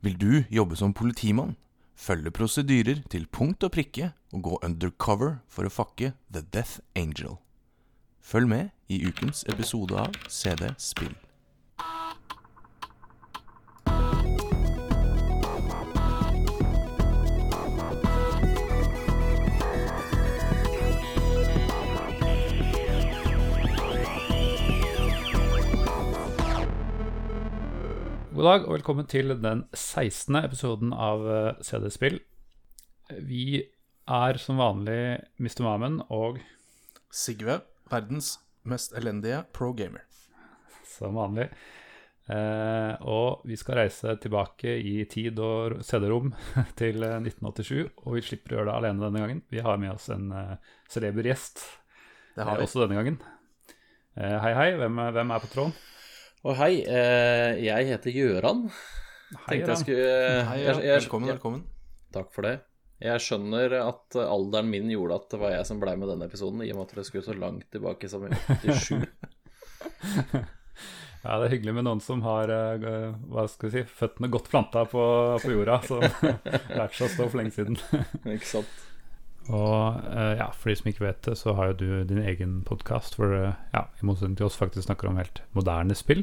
Vil du jobbe som politimann? Følge prosedyrer til punkt og prikke og gå undercover for å fakke The Death Angel. Følg med i ukens episode av CD Spill. God dag og velkommen til den 16. episoden av eh, CD-spill. Vi er som vanlig Mr. Mamen og Sigve, verdens mest elendige pro-gamer. som vanlig. Eh, og vi skal reise tilbake i tid og CD-rom til eh, 1987, og vi slipper å gjøre det alene denne gangen. Vi har med oss en uh, celeber gjest Det eh, har vi. også denne gangen. Eh, hei, hei. Hvem, hvem er på tråden? Og hei, eh, jeg heter Gjøran. Hei, Tenkte jeg skulle Hei, ja. jeg- Velkommen, jeg- velkommen. Takk for det. Jeg skjønner at alderen min gjorde at det var jeg som blei med denne episoden, i og med at dere skulle så langt tilbake som i 87. Ja, det er hyggelig med noen som har eh, hva skal vi si, føttene godt planta på, på jorda, som lærte seg å stå for lenge siden. Ikke sant? Og eh, ja, for de som ikke vet det, så har jo du din egen podkast hvor eh, ja, i motsetning til oss faktisk snakker om helt moderne spill.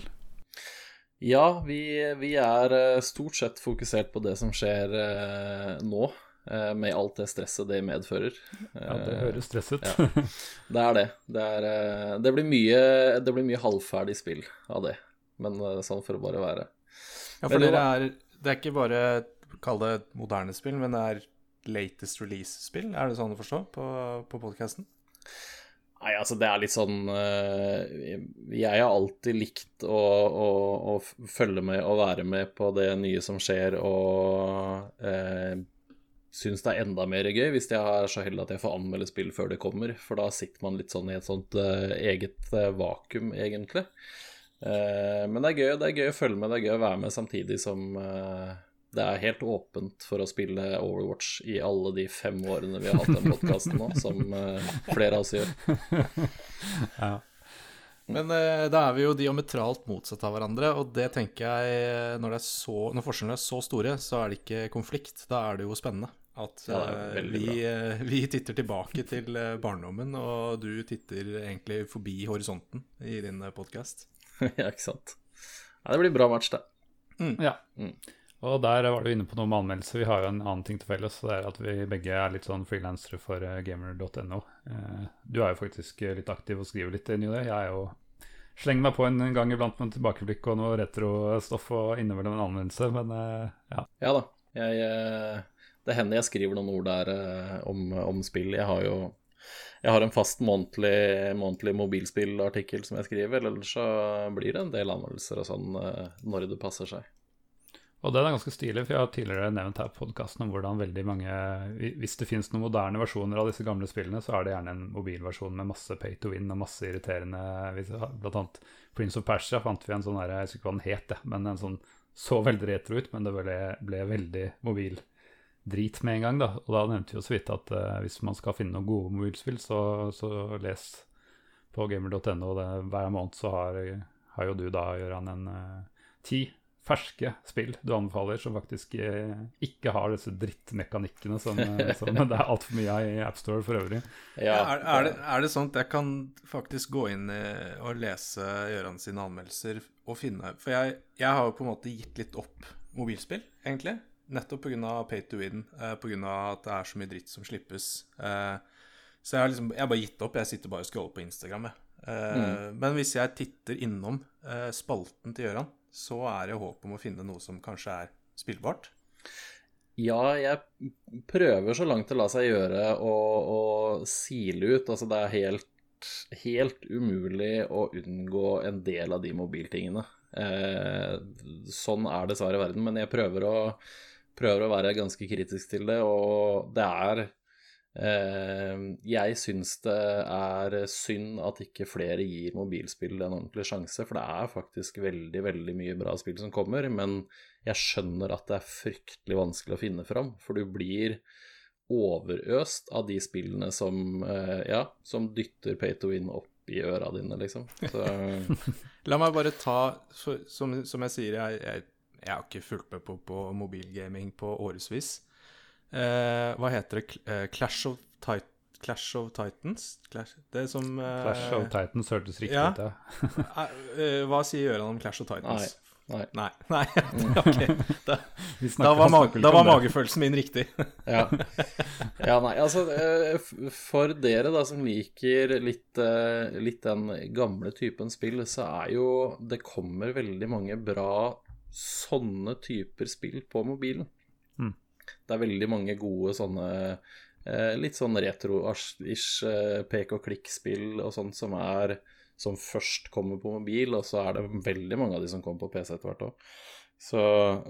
Ja, vi, vi er eh, stort sett fokusert på det som skjer eh, nå, eh, med alt det stresset det medfører. Ja, Det høres stress ut. ja. Det er det. Det, er, det, blir mye, det blir mye halvferdig spill av det, men sånn for å bare være. Ja, for det dere er Det er ikke bare kall det moderne spill, men det er latest release-spill? Er det sånn å forstå på, på podkasten? Nei, altså det er litt sånn eh, Jeg har alltid likt å, å, å følge med og være med på det nye som skjer, og eh, syns det er enda mer gøy hvis jeg er så heldig at jeg får anmelde spill før det kommer, for da sitter man litt sånn i et sånt eh, eget eh, vakuum, egentlig. Eh, men det er gøy det er gøy å følge med, det er gøy å være med samtidig som eh, det er helt åpent for å spille Overwatch i alle de fem årene vi har hatt den podkasten nå, som eh, flere av oss gjør. Ja. Men eh, da er vi jo diametralt motsatt av hverandre, og det tenker jeg eh, Når, det er så, når forskjellene er så store, så er det ikke konflikt. Da er det jo spennende. At Ja, vi, vi titter tilbake til barndommen, og du titter egentlig forbi horisonten i din podkast. ja, ikke sant. Ja, det blir bra match, det. Ja. Mm. Og der var du inne på noe med anmeldelse. Vi har jo en annen ting til felles, det er at vi begge er litt sånn frilansere for eh, gamer.no. Eh, Du er jo faktisk eh, litt aktiv og skriver litt inn i det. Jeg er jo slenger meg på en gang iblant med en tilbakeblikk og noe retrostoff og innimellom en anmeldelse, men ja. Ja da. Jeg, det hender jeg skriver noen ord der om, om spill. Jeg har jo jeg har en fast månedlig, månedlig mobilspillartikkel som jeg skriver, ellers så blir det en del anmeldelser og sånn når det passer seg. Og den er ganske stilig, for jeg har tidligere nevnt her på podkasten om hvordan veldig mange Hvis det finnes noen moderne versjoner av disse gamle spillene, så er det gjerne en mobilversjon med masse pay to win og masse irriterende Blant annet Prince of Persia fant vi en sånn her, jeg husker ikke hva den het, men en sånn så veldig retro ut, men det ble, ble veldig mobildrit med en gang, da. Og da nevnte vi jo så vidt at uh, hvis man skal finne noen gode mobilspill, så, så les på gamer.no. Hver måned så har, har jo du da, Gøran, en uh, ti ferske spill du anbefaler, som faktisk eh, ikke har disse drittmekanikkene som, eh, som det er altfor mye av i AppStore for øvrig. Ja, er, er, det, er det sånn at jeg kan faktisk gå inn eh, og lese Gøran sine anmeldelser og finne For jeg, jeg har jo på en måte gitt litt opp mobilspill, egentlig. Nettopp pga. pay to win, pga. at det er så mye dritt som slippes. Eh, så jeg har liksom Jeg har bare gitt opp. Jeg sitter bare og scroller på Instagram, jeg. Mm. Men hvis jeg titter innom spalten til Gøran, så er det håp om å finne noe som kanskje er spillbart. Ja, jeg prøver så langt det lar seg gjøre å, å sile ut. Altså, det er helt, helt umulig å unngå en del av de mobiltingene. Eh, sånn er dessverre verden, men jeg prøver å, prøver å være ganske kritisk til det, og det er Jeg syns det er synd at ikke flere gir mobilspill en ordentlig sjanse, for det er faktisk veldig, veldig mye bra spill som kommer, men jeg skjønner at det er fryktelig vanskelig å finne fram, for du blir overøst av de spillene som, eh, ja, som dytter pay to win opp i øra dine, liksom. Så La meg bare ta, som, som jeg sier, jeg, jeg Jeg har ikke fulgt med på, på mobilgaming på årevis. Eh, hva heter det? Eh, Clash, of Tit Clash of Titans? Clash, det er som eh, Clash of Titans hørtes riktig ja. ut, ja. eh, eh, Hva sier Gøran om Clash of Titans? Nei. Nei. Nei. ok. Da, da var, ma da var magefølelsen min riktig. Ja. ja, nei, altså For dere da som liker litt, litt den gamle typen spill, så er jo Det kommer veldig mange bra sånne typer spill på mobilen. Mm. Det er veldig mange gode sånne eh, litt sånn retro-ish eh, pek og sånt som er som først kommer på mobil, og så er det veldig mange av de som kommer på PC etter hvert òg. Så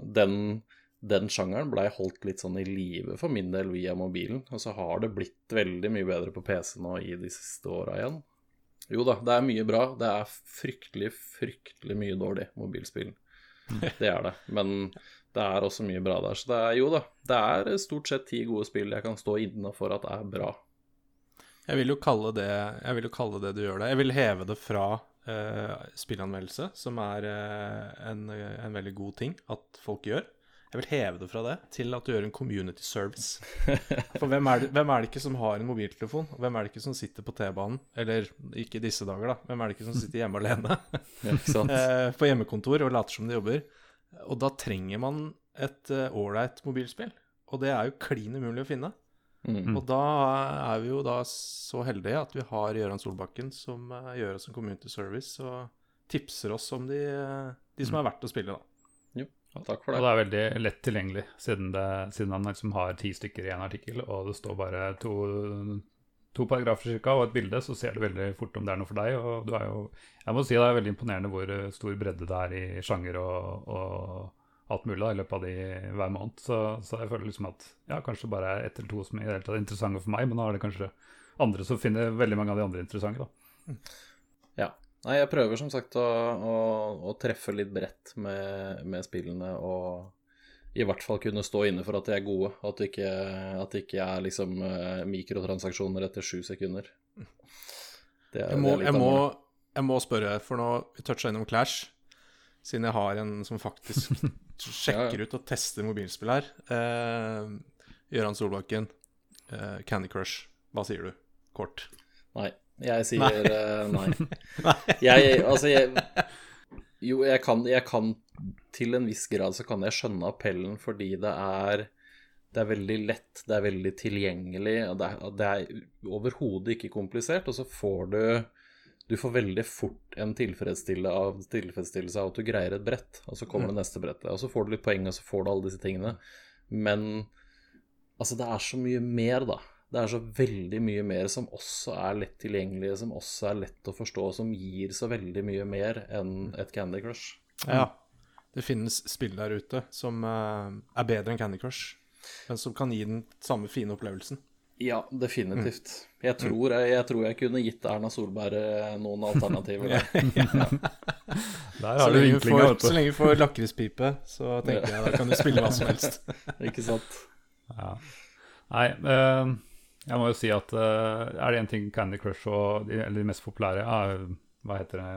den den sjangeren blei holdt litt sånn i live for min del via mobilen. Og så har det blitt veldig mye bedre på PC nå i de siste åra igjen. Jo da, det er mye bra. Det er fryktelig, fryktelig mye dårlig mobilspill. Det er det. Men det er også mye bra der. Så det er jo da, det er stort sett ti gode spill jeg kan stå innafor at er bra. Jeg vil det, jeg vil jo kalle det du gjør det. Jeg vil heve det fra uh, spillanmeldelse, som er uh, en, en veldig god ting at folk gjør. Jeg vil heve det fra det til at du gjør en community service. For hvem er, det, hvem er det ikke som har en mobiltelefon? Hvem er det ikke som sitter på T-banen? Eller ikke i disse dager, da. Hvem er det ikke som sitter hjemme alene Ja, eh, på hjemmekontor og later som de jobber? Og da trenger man et eh, ålreit mobilspill. Og det er jo klin umulig å finne. Mm. Og da er vi jo da så heldige at vi har Gøran Solbakken som eh, gjør oss en community service og tipser oss om de, eh, de som er verdt å spille, da. Jo, Takk for det. Og det. det er veldig lett tilgjengelig, siden, det, siden han liksom har ti stykker i en artikkel, og det står bare to, to paragrafer cirka, og et bilde, så ser du veldig fort om det er noe for deg. Og du er jo Jeg må si det er veldig imponerende hvor eh, stor bredde det er i sjanger og, og alt mulig da, i løpet av de hver måned. Så, så jeg føler liksom at ja, kanskje bare er ett eller to som er er interessante for meg, men da er det kanskje andre som finner veldig mange av de andre interessante, da. Ja. Nei, jeg prøver som sagt å, å, å treffe litt bredt med, med spillene og i hvert fall kunne stå inne for at de er gode. At det ikke, at det ikke er liksom eh, mikrotransaksjoner etter sju sekunder. Det er, Jeg må, det er jeg må, jeg må spørre, for nå vi toucha innom Clash, siden jeg har en som faktisk sjekker ut og tester mobilspill her. Eh, Solbakken, eh, Candy Crush, hva sier du? Kort. Nei. Jeg sier nei. nei. Jeg, altså, jeg Jo, jeg kan, jeg kan Til en viss grad så kan jeg skjønne appellen fordi det er det er veldig lett, det er veldig tilgjengelig, og det er, det er overhodet ikke komplisert. Og så får du Du får veldig fort en tilfredsstille av, tilfredsstillelse av at du greier et brett, og så kommer det neste brettet. Og så får du litt poeng, og så får du alle disse tingene. Men altså, det er så mye mer, da. Det er så veldig mye mer som også er lett tilgjengelig, som også er lett å forstå, som gir så veldig mye mer enn et Candy Crush. Ja. Det finnes spill der ute som eh, er bedre enn Candy Crush, men som kan gi den samme fine opplevelsen. Ja, definitivt. Jeg, tror jeg, jeg tror jeg kunne gitt Erna Solberg eh, noen alternativer. der. Der Så har du lenge, får, så lenge vi får lakrispipe, så tenker jeg da kan du spille hva som helst. Ikke sant? Ja. Nei, eh, jeg må jo si at uh, er det en ting Candy Crush og de, eller de mest populære er, hva heter det,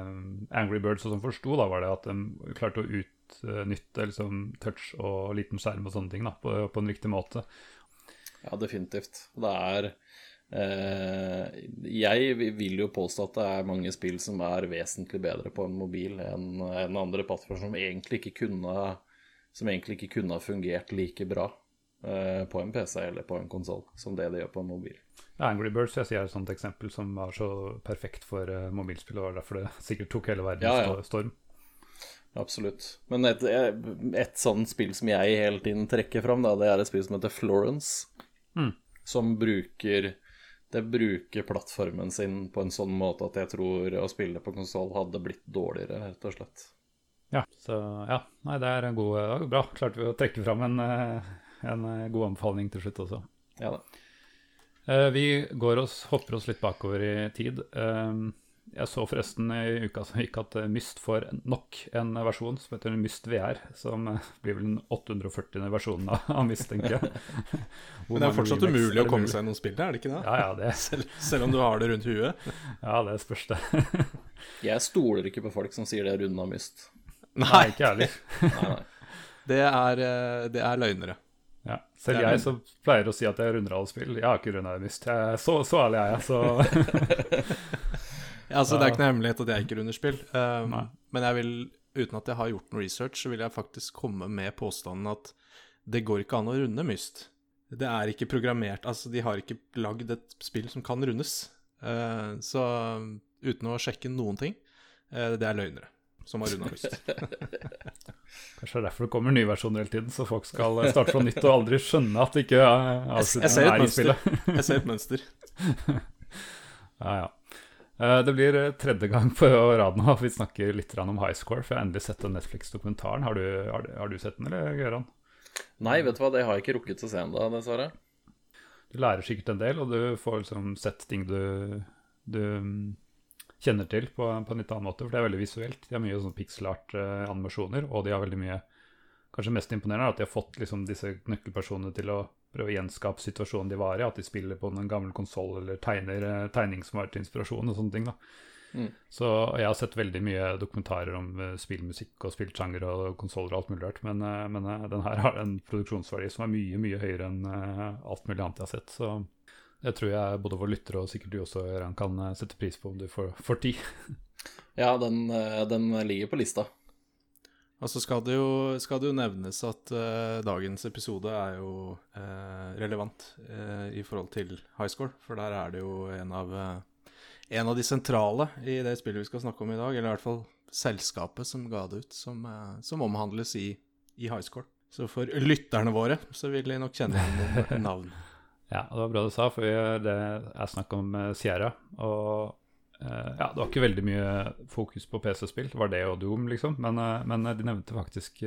Angry Birds og sånn forsto, da var det at de klarte å utnytte liksom, touch og liten skjerm og sånne ting da, på, på en riktig måte. Ja, definitivt. Det er eh, Jeg vil jo påstå at det er mange spill som er vesentlig bedre på en mobil enn en andre plattformer som egentlig ikke kunne Som egentlig ikke kunne ha fungert like bra på en PC eller på en konsoll som det det gjør på en mobil. Ja, Angry Birds jeg sier, er et sånt eksempel som var så perfekt for eh, mobilspill, og var derfor det sikkert tok hele verden Ja, ja. storm. Absolutt. Men et, et sånt spill som jeg hele tiden trekker fram, da, det er et spill som heter Florence. Mm. Som bruker Det bruker plattformen sin på en sånn måte at jeg tror å spille på konsoll hadde blitt dårligere, rett og slett. Ja, så ja, nei, det er en god, bra. Klarte vi å trekke fram en, eh, en eh, god anbefaling til slutt også. Ja da. Eh, Vi går oss, hopper oss litt bakover i tid. Eh, Jeg så forresten i uka som gikk at Myst får nok en versjon som heter Myst VR, som blir vel den 840. versjonen av av Myst, tenker jeg. Hvor Men det er fortsatt remakes umulig å komme seg gjennom spillet, er det ikke det? Ja, ja, det, Selv, selv om du har det rundt huet? ja, det spørs det. Jeg stoler ikke på folk som sier det er runda myst. Nei, ikke jeg heller. Nei, nei. det er, det er løgnere. Ja. Selv jeg som pleier å si at jeg runder alle spill, jeg har ikke runda det mist. Jeg, så, så ærlig er jeg, så Ja, altså, Det er ikke noe hemmelighet at jeg ikke runder spill. Um, men jeg vil, uten at jeg har gjort noe research, så vil jeg faktisk komme med påstanden at det går ikke an å runde Myst. Det er ikke programmert Altså, de har ikke lagd et spill som kan rundes. Uh, så um, uten å sjekke noen ting, uh, det er løgnere som har runda lyst. kanskje det er derfor det kommer nye versjoner hele tiden, så folk skal starte fra nytt og aldri skjønne at det ikke er avslutningen er i spillet. Jeg ser et mønster. Ja, ja. Eh, Det blir eh, tredje gang på rad nå at vi snakker litt om high score, for jeg har endelig sett den Netflix-dokumentaren. Har, du- har, har du sett den, eller, Gøran? Nei, vet du hva, det har jeg ikke rukket å se ennå, dessverre. Du lærer sikkert en del, og du får liksom sett ting du, du kjenner til på, på en litt annen måte, for det er veldig visuelt. De har mye sånn pixelart-animasjoner, og de har veldig mye Kanskje mest imponerende er at de har fått liksom disse nøkkelpersonene til å prøve å gjenskape situasjonen de var i, at de spiller på en gammel konsoll eller tegner eh, tegning som var til inspirasjon og sånne ting. da. Mm. Så jeg har sett veldig mye dokumentarer om uh, spillmusikk og spillsjanger og konsoller og alt mulig rart, men, uh, men uh, den her har en produksjonsverdi som er mye, mye høyere enn eh, alt mulig annet jeg har sett. Så det tror jeg både våre lyttere og sikkert du også, Gøran, kan eh, sette pris på om du får, får tid. Ja, den, eh, den ligger på lista. Og så skal det jo, skal det jo nevnes at uh, dagens episode er jo uh, relevant uh, i forhold til high score, for der er det jo en av, en av de sentrale i det spillet vi skal snakke om i dag, eller i hvert fall selskapet som ga det ut, som, som omhandles i, i high score. Så for lytterne våre så vil de nok kjenne igjen noen navn. Ja, det var bra du sa, for det er snakk om eh, Sierra. Og eh, ja, det var ikke veldig mye fokus på PC-spill. Det var det og Doom, liksom. Men, eh, men de nevnte faktisk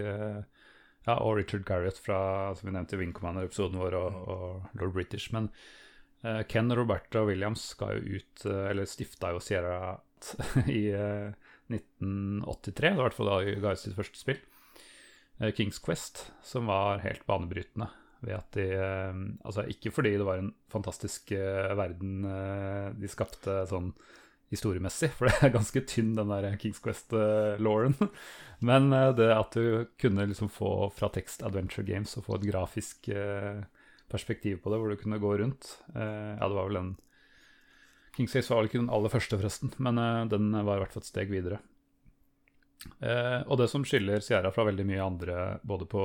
Ja, og Richard Garriott fra, som vi nevnte i Wing Commander-episoden vår, og, og Lord British. Men Ken Roberta Williams skal jo ut, eller stifta jo Sierra i eh, 1983. Det var i hvert fall da de ga ut sitt første spill. Kings Quest, som var helt banebrytende. Ved at de, eh, altså Ikke fordi det var en fantastisk eh, verden eh, de skapte sånn historiemessig, for det er ganske tynn, den der Kings Quest-lauren. Men det at du kunne liksom få fra tekst Adventure Games og få et grafisk perspektiv på det, hvor du kunne gå rundt Ja, det var vel den Kings Quest var vel ikke den aller første, forresten, men den var i hvert fall et steg videre. Og det som skiller Sierra fra veldig mye andre, både på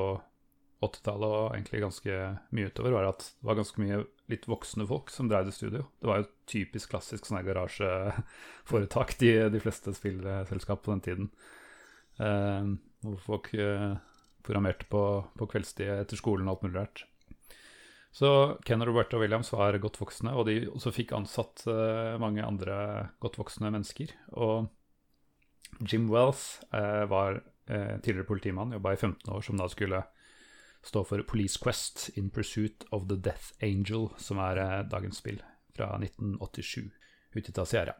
80-tallet og egentlig ganske mye utover, var at det var ganske mye litt voksne folk som dreide studio. Det var jo typisk klassisk sånn garasjeforetak, de, de fleste spillselskap på den tiden. Eh, hvor folk eh, programmerte på, på kveldstid etter skolen og alt mulig rart. Så Ken og Roberto Williams var godt voksne, og de også fikk ansatt eh, mange andre godt voksne mennesker. Og Jim Wells eh, var eh, tidligere politimann, jobba i 15 år, som da skulle stå for Police Quest in Pursuit of the Death Angel, som er eh, dagens spill fra 1987, utgitt av Sierra.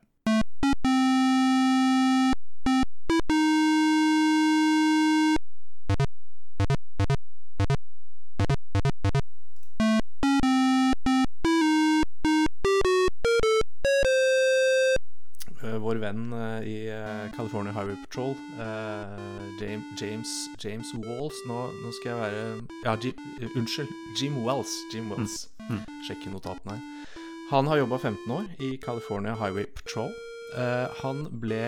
Eh, vår venn eh, i California Highway Patrol, Uh, James, James, James Walls nå, nå skal jeg være Ja, Jim, eh, unnskyld. Jim Wells. Jim Wells. Mm. Sjekke notatene her. Han har jobba 15 år i California Highway Patrol. Uh, han ble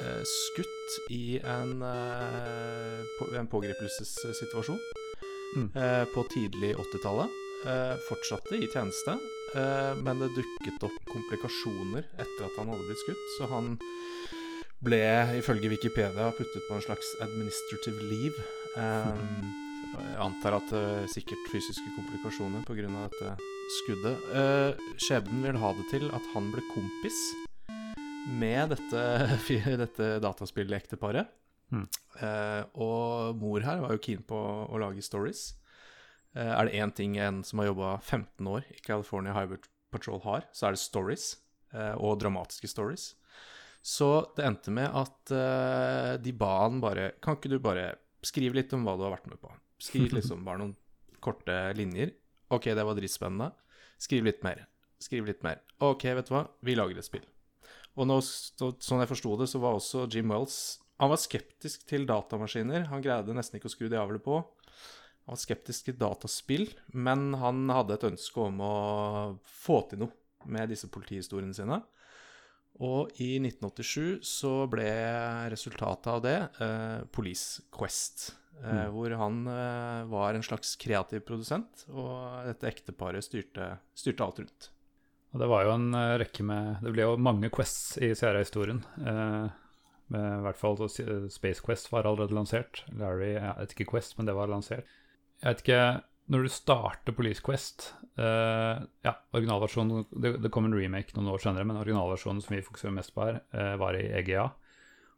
uh, skutt i en, eh, på, en pågripelsessituasjon Mm. eh, på tidlig 80-tallet. Eh, fortsatte i tjeneste, eh, men det dukket opp komplikasjoner etter at han hadde blitt skutt, så han ble ifølge Wikipedia puttet på en slags administrative leave. Um, jeg antar at det sikkert fysiske komplikasjoner pga. dette skuddet. Uh, skjebnen vil ha det til at han ble kompis med dette, dette dataspillekteparet. Mm. Uh, og mor her var jo keen på å lage stories. Uh, er det én ting en som har jobba 15 år i California Highway Patrol har, så er det stories. Uh, og dramatiske stories. Så det endte med at uh, de ba han bare Kan ikke du bare skrive litt om hva du har vært med på? Skriv liksom bare noen korte linjer. Ok, det var dritspennende. Skriv litt mer. Skriv litt mer. Ok, vet du hva, vi lager et spill. Og nå, så, sånn jeg forsto det, så var også Jim Wells Han var skeptisk til datamaskiner. Han greide nesten ikke å skru de av på. Han var skeptisk til dataspill, men han hadde et ønske om å få til noe med disse politihistoriene sine. Og i 1987 så ble resultatet av det eh, Police Quest. Eh, Mm. Hvor han eh, var en slags kreativ produsent, og dette ekteparet styrte, styrte alt rundt. Og det var jo en eh, rekke med Det ble jo mange quests i Sierra-historien. Eh, med i hvert fall Space Quest var allerede lansert. Larry Jeg vet ikke Quest, men det var lansert. Jeg vet ikke Når du starter Police Quest uh, Ja, originalversjonen det, det kom en remake noen år senere, men originalversjonen som vi fokuserer mest på her, uh, var i EGA.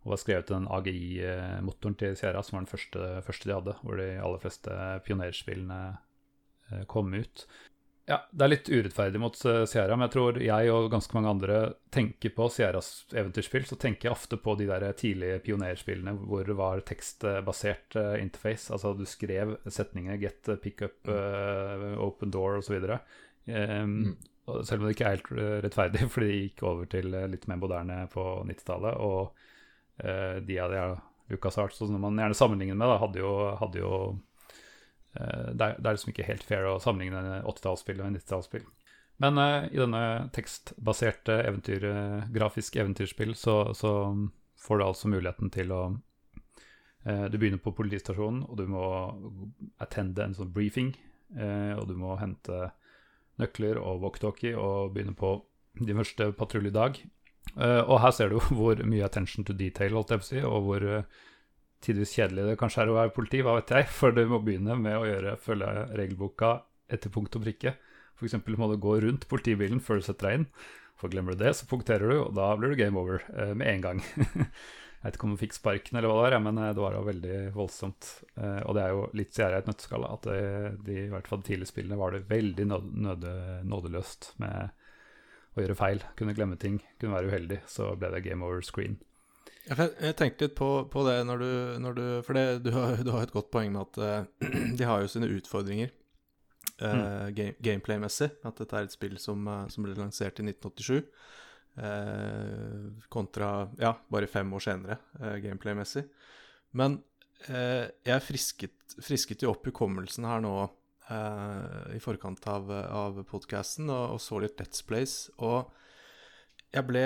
Og var skrevet til den AGI-motoren til Sierra, som var den første, første de hadde, hvor de aller fleste pionerspillene eh, kom ut. Ja, det er litt urettferdig mot eh, Sierra, men jeg tror jeg og ganske mange andre tenker på Sierras eventyrspill, så tenker jeg ofte på de der tidlige pionerspillene hvor det var tekstbasert uh, interface. Altså du skrev setninger, get, uh, pick up, uh, open door osv. Um, og Selv om det ikke er helt eh, rettferdig, fordi de gikk over til eh, litt mer moderne på 90-tallet. Og uh, de av de Lucas Arts som man gjerne sammenligner med, da, hadde jo, hadde jo eh, det, er, det er liksom ikke helt fair å sammenligne 80-tallsspill og 90-tallsspill. Men uh, i denne tekstbaserte eventyr, uh, grafisk eventyrspill så, så får du altså muligheten til å uh, Du begynner på politistasjonen, og du må attende en sånn briefing. eh, og du må hente nøkler og walkietalkie og begynne på din første patruljedag. Eh, og her ser du hvor mye attention to detail, holdt jeg på å si, og hvor eh, tidvis kjedelig det kanskje er å være politi, hva vet jeg, for du må begynne med å gjøre, følge regelboka etter punkt og prikke. F.eks. må du gå rundt politibilen før du setter deg inn. For glemmer du det, så punkterer du, og da blir du game over eh, med en gang. Jeg vet ikke om du fikk sparken eller hva det var, men eh, det var jo veldig voldsomt. Eh, og det er jo litt Sierra i et nøtteskall, at det, de, i hvert fall de tidlige spillene var det veldig nåd, nåde, nådeløst med å gjøre feil. Kunne glemme ting, kunne være uheldig, så ble det game over screen. Jeg, tenkte litt på, på det når du, når du For det, du, har, du har et godt poeng med at uh, de har jo sine utfordringer uh, game, gameplay-messig. At dette er et spill som, eh, som ble lansert i 1987. Uh, kontra ja, bare fem år senere, gameplay-messig. Men jeg frisket, frisket jo opp hukommelsen her nå i forkant av, av podkasten og, og så litt Let's Plays. Og jeg ble,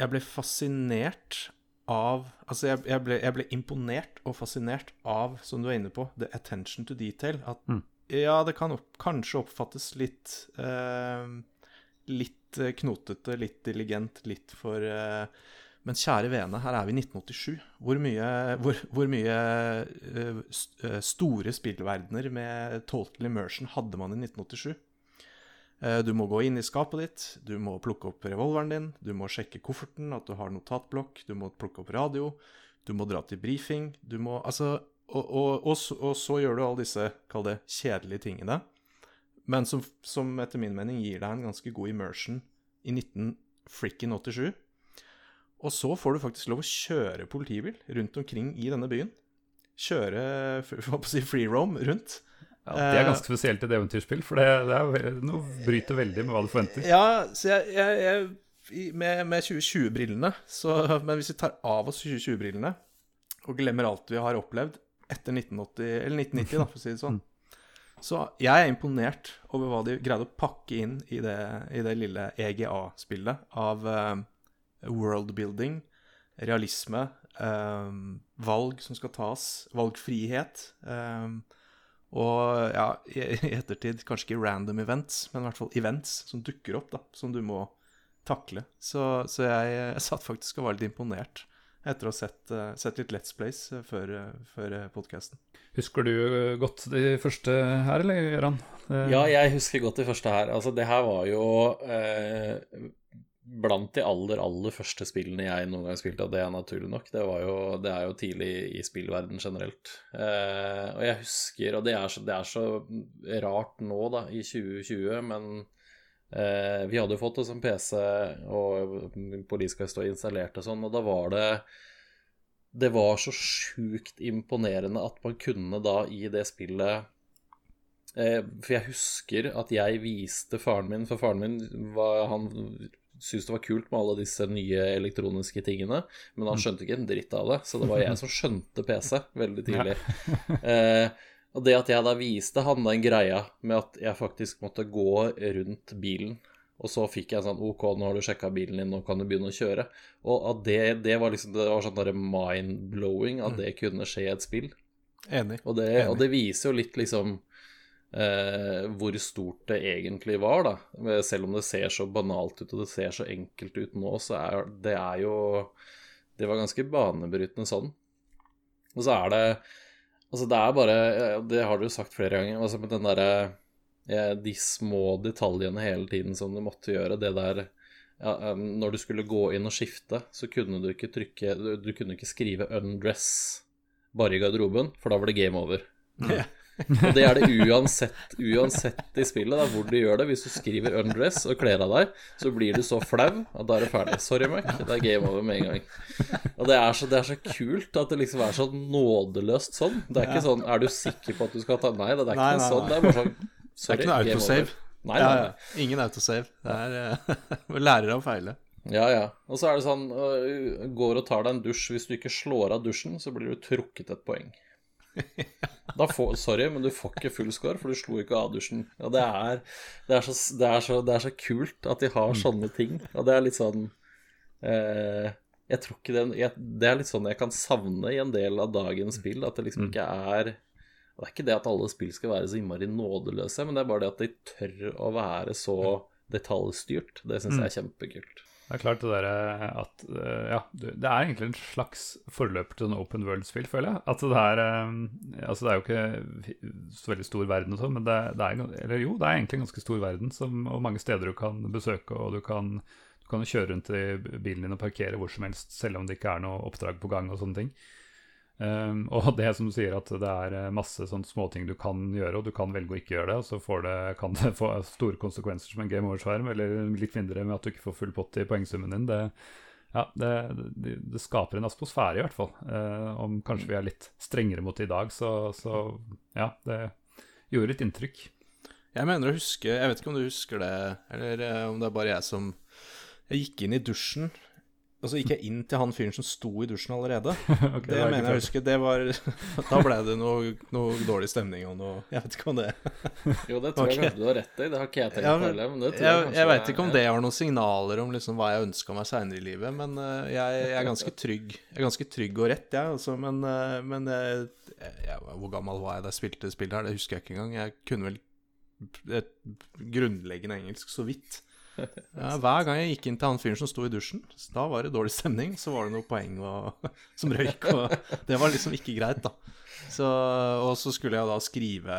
jeg ble fascinert av Altså, jeg, jeg, ble, jeg ble imponert og fascinert av, som du er inne på, the attention to detail. At Mm. ja, det kan opp, kanskje oppfattes litt eh, Litt eh, knotete, litt diligent, litt for eh, Men kjære vene, her er vi i 1987. Hvor mye, hvor, hvor mye st eh, store spillverdener med total immersion hadde man i 1987? Eh, Du må gå inn i skapet ditt, du må plukke opp revolveren din, du må sjekke kofferten, at du har notatblokk, du må plukke opp radio, du må dra til brifing, du må Altså Og, og, og, og så gjør du alle disse, kall det, kjedelige tingene, men som, som etter min mening gir deg en ganske god immersion i 1987. Og så får du faktisk lov å kjøre politibil rundt omkring i denne byen. Kjøre for å si free roam rundt. Ja, det er ganske spesielt et eventyrspill, for det, det er, noe bryter veldig med hva du forventer. Ja, så jeg, jeg, jeg Med, med 2020-brillene Men hvis vi tar av oss 2020-brillene og glemmer alt vi har opplevd etter 1980, eller 1990, da, for å si det sånn Så jeg er imponert over hva de greide å pakke inn i det, i det lille EGA-spillet av uh, worldbuilding, realisme, eh, valg som skal tas, valgfrihet. eh, og ja, i, i ettertid kanskje ikke random events, men i hvert fall events som dukker opp, da, som du må takle. Så, så jeg, jeg satt faktisk og var litt imponert etter å ha sett, eh, sett litt Let's Plays eh, før, uh, før podkasten. Husker du eh, godt de første her, eller Gøran? Eh, Ja, jeg husker godt det første her. Altså, det her var jo eh, blant de aller, aller første spillene jeg noen gang spilte, og det er naturlig nok. Det, jo, det er jo tidlig i spillverden generelt. Eh, og jeg husker, og det er, så, det er så rart nå, da, i 2020, men eh, vi hadde jo fått oss en PC, og Police og installert og sånn, og da var det det var så sjukt imponerende at man kunne da i det spillet eh, For jeg husker at jeg viste faren min, for faren min var, han syntes det var kult med alle disse nye elektroniske tingene, men han skjønte ikke en dritt av det, så det var jeg som skjønte PC veldig tidlig. Eh, Og det at jeg da viste han den greia med at jeg faktisk måtte gå rundt bilen, og så fikk jeg sånn OK, nå har du sjekka bilen din, nå kan du begynne å kjøre. Og at det, det var liksom Det var sånn mind-blowing at det kunne skje i et spill. Enig. Og det, og det viser jo litt liksom eh, hvor stort det egentlig var, da. Selv om det ser så banalt ut og det ser så enkelt ut nå, så er det er jo Det var ganske banebrytende sånn. Og så er det Altså, det er bare Det har du jo sagt flere ganger, altså med den derre eh, De små detaljene hele tiden som du måtte gjøre, det der ja, Når du skulle gå inn og skifte, så kunne du ikke trykke Du, du kunne ikke skrive 'undress' bare i garderoben, for da var det game over. Ja. Og det er det uansett, uansett i spillet, da, hvor du gjør det. Hvis du skriver 'undress' og kler av deg, så blir du så flau at da er det ferdig. Sorry, Mac. Det er game over med en gang. Og det er så, det er så kult at det liksom er så nådeløst sånn. Det er ikke sånn 'Er du sikker på at du skal ta Nei, det er ikke Nei, nei, sånn. Det er bare sånn Det er ikke noe autosave. Nei, Ja, nei, ja. Ingen autosave. Det er uh, Lærer av feile. Ja, ja. Og så er det sånn uh, Går og tar deg en dusj. Hvis du ikke slår av dusjen, så blir du trukket et poeng. Får, sorry, men du får ikke full score, for du slo ikke av dusjen. Og det er, det er, så, det er, så, det er så kult at de har sånne ting. Og det er litt sånn eh, Jeg tror ikke det jeg, Det er litt sånn jeg kan savne i en del av dagens spill. At det liksom ikke er Det er ikke det at alle spill skal være så innmari nådeløse, men det er bare det at de tør å være så detaljstyrt. Det syns jeg er kjempekult. Det er klart det derre at eh, Ja, det er egentlig en slags forløper til en open world-spill, føler jeg. At det er eh, Altså, det er jo ikke så veldig stor verden og sånn, men det, det er Eller jo, det er egentlig en ganske stor verden, som, og mange steder du kan besøke, og du kan du kan kjøre rundt i bilen din og parkere hvor som helst, selv om det ikke er noe oppdrag på gang og sånne ting. Um, og det som du sier at det er eh, masse sånne småting du kan gjøre, og du kan velge å ikke gjøre det, og så får det, kan det få store konsekvenser som en game over-skjerm, eller litt mindre med at du ikke får full pott i poengsummen din. Det, ja, det, det, det skaper en atmosfære, i hvert fall. Uh, om kanskje vi er litt strengere mot det i dag, så, så ja, det gjorde litt inntrykk. Jeg mener å huske Jeg vet ikke om du husker det, eller eh, om det er bare jeg som Jeg gikk inn i dusjen, og så gikk jeg inn til han fyren som sto i dusjen allerede. okay, Det det mener jeg å huske. Det var Da ble det noe, noe dårlig stemning og noe Jeg vet ikke om det Jo, det tror jeg kanskje du har rett i. Det har ikke jeg tenkt Ja, på heller. Men det tror Jeg, jeg, jeg veit ikke om det var noen signaler om liksom hva jeg ønska meg seinere i livet, men uh, jeg, jeg er ganske trygg Jeg er ganske trygg og rett, jeg, altså. Men, uh, men jeg, jeg, hvor gammel var jeg da jeg spilte spillet her? Det husker jeg ikke engang. Jeg kunne vel et grunnleggende engelsk så vidt. Ja, hver gang jeg gikk inn til han fyren som sto i dusjen, da var det dårlig stemning. Så var det noe poeng og, som røyk, og det var liksom ikke greit, da. Så, og så skulle jeg da skrive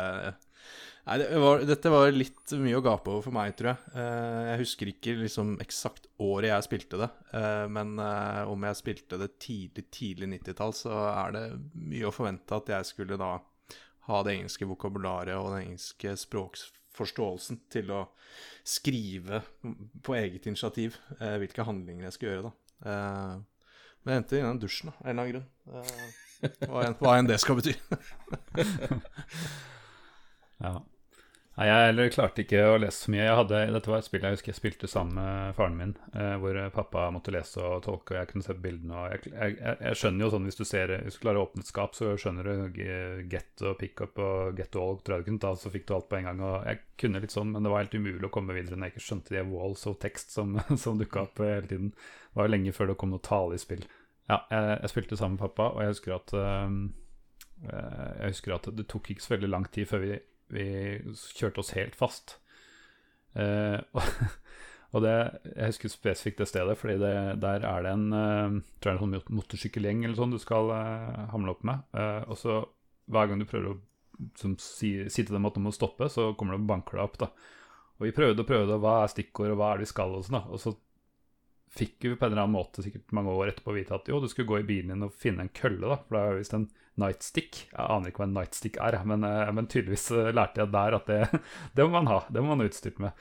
Nei, det var, dette var litt mye å gape over for meg, tror jeg. Eh, jeg husker ikke liksom eksakt året jeg spilte det, eh, men eh, om jeg spilte det tidlig, tidlig 90-tall, så er det mye å forvente at jeg skulle da ha det engelske vokabularet og den engelske språksforståelsen til å skrive på eget initiativ eh, hvilke handlinger jeg skal gjøre, da. Eh, men jeg endte i den dusjen, da, en eller annen grunn. Eh, hva, enn, hva enn det skal bety. Ja. Nei, jeg klarte ikke å lese så mye. Hadde, dette var et spill jeg husker jeg spilte sammen med faren min, eh, hvor pappa måtte lese og tolke, og jeg kunne se bildene. Og jeg, jeg, jeg, skjønner jo sånn hvis du ser Hvis du klarer å åpne et skap, så skjønner du eh, get og pick up og get all, tror jeg du kunne ta, så fikk du alt på en gang. Og jeg kunne litt sånn, men det var helt umulig å komme videre når jeg ikke skjønte de walls of text som, som dukka opp eh, hele tiden. Det var jo lenge før det kom noe tale i spill. Ja, jeg, jeg spilte sammen med pappa, og jeg husker at eh, eh, Jeg husker at det tok ikke så veldig lang tid før vi vi kjørte oss helt fast. Eh, og, det, jeg husker spesifikt det stedet, fordi det, der er det en eh, tror jeg en sånn motorsykkelgjeng eller sånn du skal eh, hamle opp med. Og så hver gang du prøver å som, si, si til dem at de må stoppe, så kommer de og banker deg opp. da. Og vi prøvde og prøvde, og hva er stikkord, og hva er det vi skal, og sånn da. Og så fikk jo på en eller annen måte sikkert mange år etterpå vite at jo, du skulle gå i bilen din og finne en kølle, da. For det er jo visst en nightstick. Jeg aner ikke hva en nightstick er, men, eh, men tydeligvis eh, lærte jeg der at det, det må man ha. Det må man ha utstyrt med.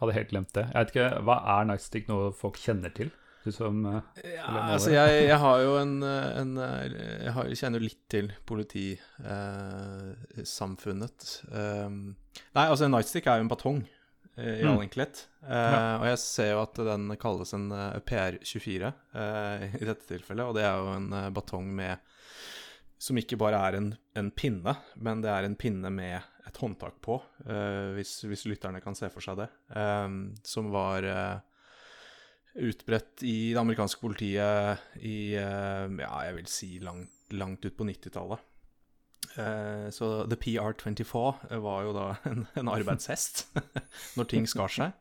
Hadde helt glemt det. Jeg vet ikke, Hva er nightstick, noe folk kjenner til? Du som eh, Ja, altså jeg, jeg har jo en, en Jeg har, kjenner jo litt til politisamfunnet. um, nei, altså en nightstick er jo en batong, eh, i all Mm. enkelhet. Eh, Ja. Og jeg ser jo at den kalles en uh, PR24 eh, i dette tilfellet, og det er jo en eh, batong med som ikke bare er en, en, pinne, men det er en pinne med et håndtak på, uh, hvis, hvis, lytterne kan se for seg det. Som var uh, utbredt i det amerikanske politiet i uh, ja, jeg vil si langt, langt ut på 90-tallet. Så The PR24 var jo da en, en arbeidshest når ting skar seg.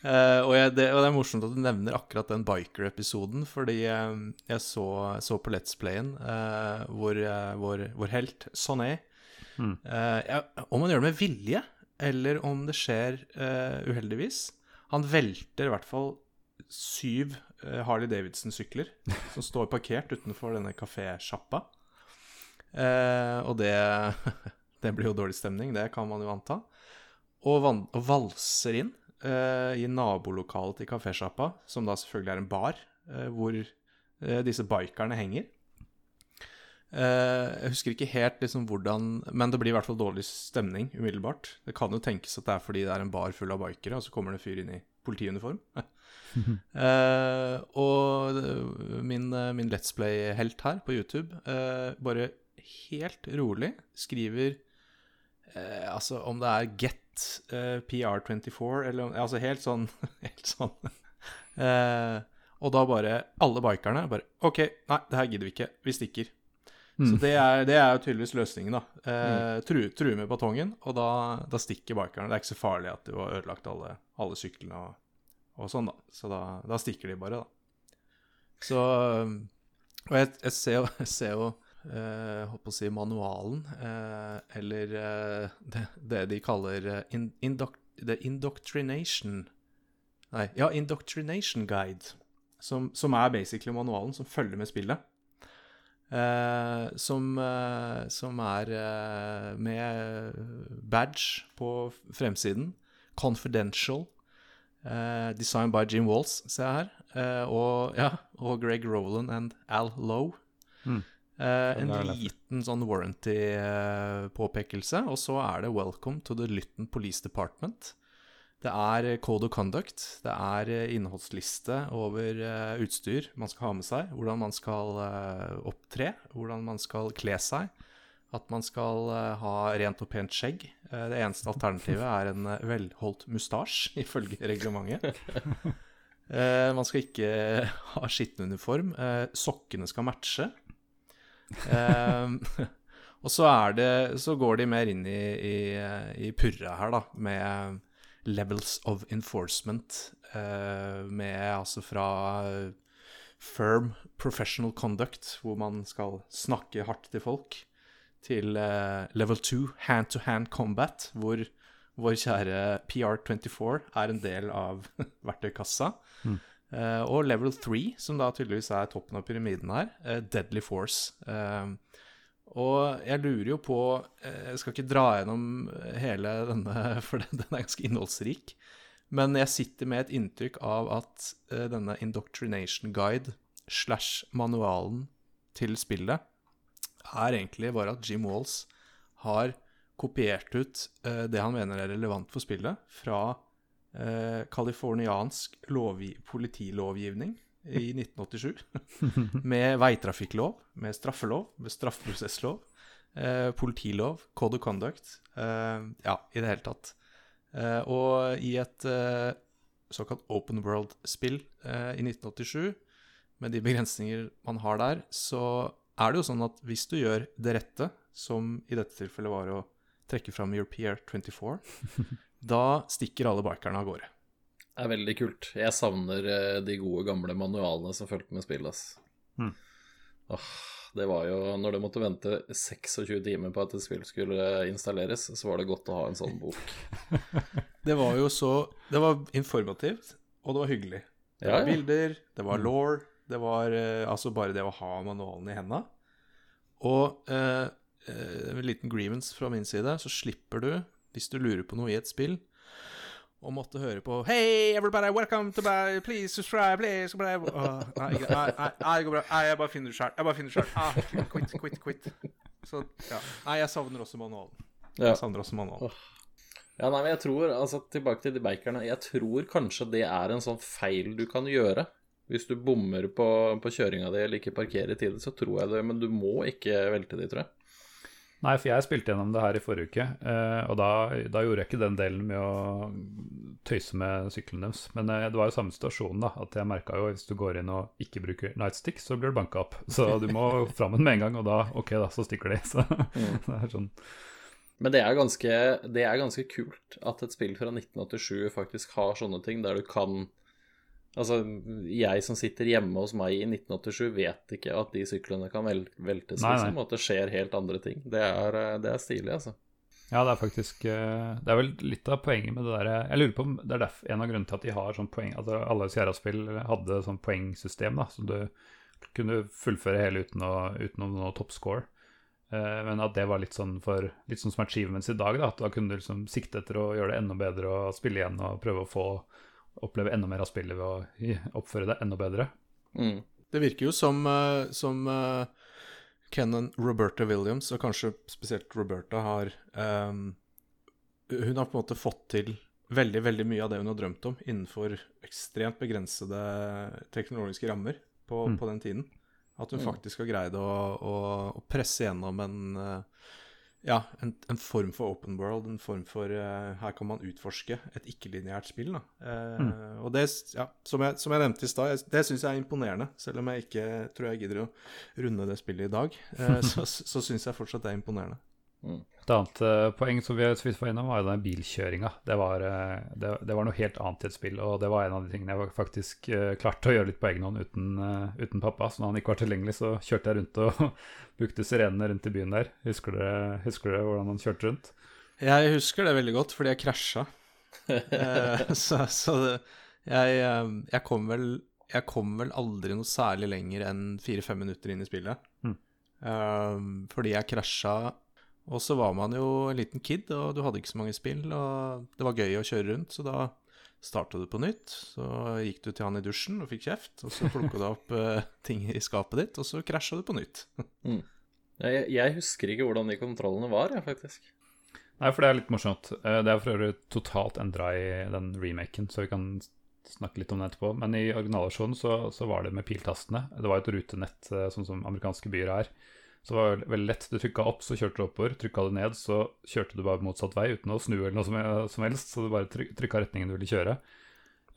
Uh, og, jeg, det, og, det, er morsomt at du nevner akkurat den biker-episoden, fordi jeg så, så, på Let's Playen hvor vår, vår, helt Sonné mm. Om han gjør det med vilje, eller om det skjer uheldigvis Han velter i hvert fall syv Harley Davidson-sykler som står parkert utenfor denne kafésjappa. Og det, det blir jo dårlig stemning, det kan man jo anta. Og, van, og valser inn eh, i nabolokalet til kafésjappa, som da selvfølgelig er en bar, eh, hvor uh, disse bikerne henger. jeg husker ikke helt liksom hvordan Men det blir i hvert fall dårlig stemning umiddelbart. Det kan jo tenkes at det er fordi det er en bar full av bikere, og så kommer det en fyr inn i politiuniform. og min, min Let's Play-helt her på YouTube bare helt rolig skriver Altså om det er Get eh, PR24, eller altså helt sånn, helt sånn. eh, og da bare Alle bikerne bare OK, nei, det her gidder vi ikke. Vi stikker. Mm. Så det er, det er, jo tydeligvis løsningen, da. Eh, mm. true, true, med batongen, og da, da, stikker bikerne. Det er ikke så farlig at du har ødelagt alle, alle syklene og, og, sånn, da. Så da, da, stikker de bare, da. Så Og jeg, jeg ser jo, uh, holdt på å si manualen, eh, eller eh, det, det, de kaller in, indoc The Indoctrination Nei, ja, Indoctrination Guide, som, som, er basically manualen som følger med spillet. som, som er med badge på fremsiden. Confidential. designed by Jim Walls, ser jeg her. og, ja, og Greg Rowland and Al Lowe. Mm. Uh, en liten sånn warranty-påpekelse, og så er det 'Welcome to the Lytton Police Department'. Det er code of conduct, det er eh, innholdsliste over utstyr man skal ha med seg, hvordan man skal opptre, hvordan man skal kle seg, at man skal ha rent og pent skjegg. det eneste alternativet er en velholdt mustasje, ifølge reglementet. man skal ikke ha skitten uniform. sokkene skal matche og så, det, så, går de mer inn i, i, i purra her, da, med levels of enforcement. Uh, med altså fra firm professional conduct, hvor man skal snakke hardt til folk, til uh, level 2, hand to hand combat, hvor vår kjære PR24 er en del av verktøykassa. Mm. Uh, og level 3, som da tydeligvis er toppen av pyramiden her, uh, Deadly Force. Uh, og jeg lurer jo på Jeg skal ikke dra gjennom hele denne, for den, er ganske innholdsrik. Men jeg sitter med et inntrykk av at denne Indoctrination Guide slash manualen til spillet er egentlig bare at Jim Walls har kopiert ut det han mener er relevant for spillet, fra californiansk eh, politilovgivning i 1987. med veitrafikklov, med straffelov, med straffeprosesslov, eh, politilov, code of conduct. Eh, ja, i det hele tatt. Eh, og i et eh, såkalt open world-spill eh, i 1987, med de begrensninger man har der, så er det jo sånn at hvis du gjør det rette, som i dette tilfellet var å trekke fram Europeer 24 Da stikker alle bikerne av gårde. Det er veldig kult. Jeg savner eh, de gode, gamle manualene som fulgte med spillet. Mm. Åh, det var jo Når du måtte vente 26 timer på at et spill skulle installeres, så var det godt å ha en sånn bok. det var jo så Det var informativt, og det var hyggelig. Det ja, var bilder, det var hmm. law, det var eh, altså bare det å ha manualen i henda. Og eh, eh, en liten grievance fra min side, så slipper du hvis du lurer på noe i et spill, og måtte høre på Hey, everybody, welcome to buy, please subscribe, please subscribe. Uh, nei, nei, nei, det går bra. Nei, jeg bare finner det sjøl. Jeg bare finner det sjøl. Ah, quit, quit, quit. Så, ja. Nei, jeg savner også manualen. Jeg savner også manualen. Ja, nei, men jeg tror, altså Tilbake til de bakerne. Jeg tror kanskje det er en sånn feil du kan gjøre Hvis du bommer på, på kjøringa di eller ikke parkerer i tide, så tror jeg det, men du må ikke velte de, tror jeg. Nei, for jeg spilte gjennom det her i forrige uke, eh, og da, da, gjorde jeg ikke den delen med å tøyse med sykkelen deres. Men eh, det var jo samme situasjon, da. At jeg merka jo hvis du går inn og ikke bruker nightstick, så blir du banka opp. Så du må fram med en gang, og da ok, da, så stikker de. Så mm. det er sånn. Men det er, ganske, det er ganske kult at et spill fra 1987 faktisk har sånne ting, der du kan Altså, jeg som sitter hjemme hos meg i 1987, vet ikke at de syklene kan veltes, nei, liksom, og at det skjer helt andre ting. Det er, eh, det er stilig, altså. Ja, det er faktisk eh, Det er vel litt av poenget med det derre Jeg lurer på om det er derfor, en av grunnene til at de har sånn poeng Altså alle Sierra-spill hadde sånn poengsystem, da, som du kunne fullføre hele uten å, uten noe toppscore. Eh, men at det var litt sånn for Litt sånn som achievements i dag, da. At da kunne du liksom sikte etter å gjøre det enda bedre og spille igjen og prøve å få oppleve enda mer av spillet ved å oppføre det enda bedre. Mm. Det virker jo som, uh, som uh, Kennan Roberta Williams, og kanskje spesielt Roberta, har um, Hun har på en måte fått til veldig veldig mye av det hun har drømt om innenfor ekstremt begrensede teknologiske rammer på, mm. på den tiden. At hun mm. faktisk har greid å, å, å presse gjennom en uh, ja, en, en, form for open world, en form for uh, Her kan man utforske et ikke-lineært spill. da. Uh, mm. Og det, ja, som jeg, som jeg nevnte i stad, det syns jeg er imponerende. Selv om jeg ikke tror jeg gidder å runde det spillet i dag, uh, så, så syns jeg fortsatt det er imponerende. Mm. Et annet uh, poeng som vi så vidt var innom, var den bilkjøringa. Det, uh, det, det, var noe helt annet i et spill, og det var en av de tingene jeg faktisk uh, klarte å gjøre litt på egen hånd uten, uten, pappa. Så når han ikke var tilgjengelig, så kjørte jeg rundt og brukte sirenene rundt i byen der. Husker dere, husker dere hvordan han kjørte rundt? Jeg husker det veldig godt, fordi jeg krasja. så, så det, jeg, jeg, kom vel, jeg kom vel aldri noe særlig lenger enn fire-fem minutter inn i spillet. Mm. fordi jeg krasja og så var man jo en liten kid, og du hadde ikke så mange spill, og det var gøy å kjøre rundt, så da starta du på nytt. Så gikk du til han i dusjen og fikk kjeft, og så plukka du opp uh, ting i skapet ditt, og så krasja du på nytt. mm. jeg, jeg, husker ikke hvordan de kontrollene var, jeg, faktisk. Nei, for det er litt morsomt. Eh, det er for øvrig totalt endra i den remaken, så vi kan snakke litt om det etterpå. Men i originalversjonen så, så var det med piltastene. Det var et rutenett, eh, sånn som amerikanske byer er. Så det var veldig lett. Du trykka opp, så kjørte du oppover. Trykka du ned, så kjørte du bare motsatt vei uten å snu eller noe som, helst. Så du bare tryk, trykka retningen du ville kjøre.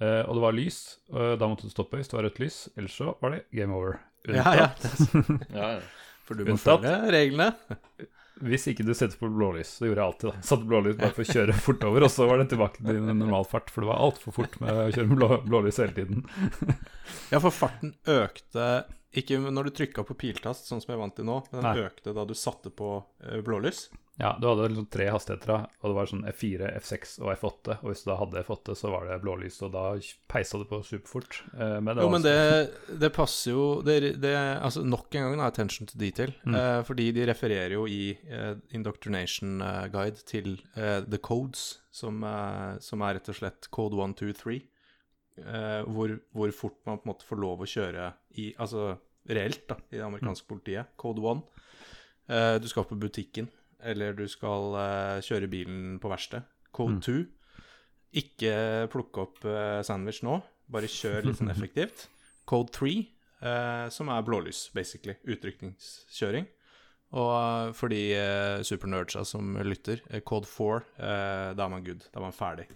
Uh, og det var lys, og da måtte du stoppe hvis det var rødt lys. Ellers så var det game over. Unntatt. Ja, ja. For du må Unntatt, følge reglene. Hvis ikke du setter på blålys. Det gjorde jeg alltid. da Satte blålys bare for å kjøre fort over, og så var det tilbake til normal fart. For det var altfor fort med å kjøre med blå, blålys hele tiden. ja, for farten økte ikke når du trykka på piltast, sånn som jeg vant til nå, men den Nei. økte da du satte på uh, blålys. Ja, du hadde liksom tre hastigheter, og det var sånn F4, F6 og F8. Og hvis du da hadde F8, så var det blålys, og da peisa det på superfort. Men det, jo, men det, det, passer jo det, det, Altså, nok en gang er attention to detail. Mm. Eh, fordi de refererer jo i Indoctrination Guide til The Codes, som, som, er rett og slett code 1, 2, 3 uh, hvor, hvor, fort man på en måte får lov å kjøre i Altså reelt, da, i det amerikanske politiet. Code 1. Uh, eh, du skal på butikken, eller du skal eh, kjøre bilen på verksted. Code mm. 2. Ikke plukke opp sandwich nå, bare kjør litt sånn effektivt. Code 3, som er blålys, basically. Utrykningskjøring. Og for de eh, supernerdsa som lytter, code 4, da er man good. Da er man ferdig.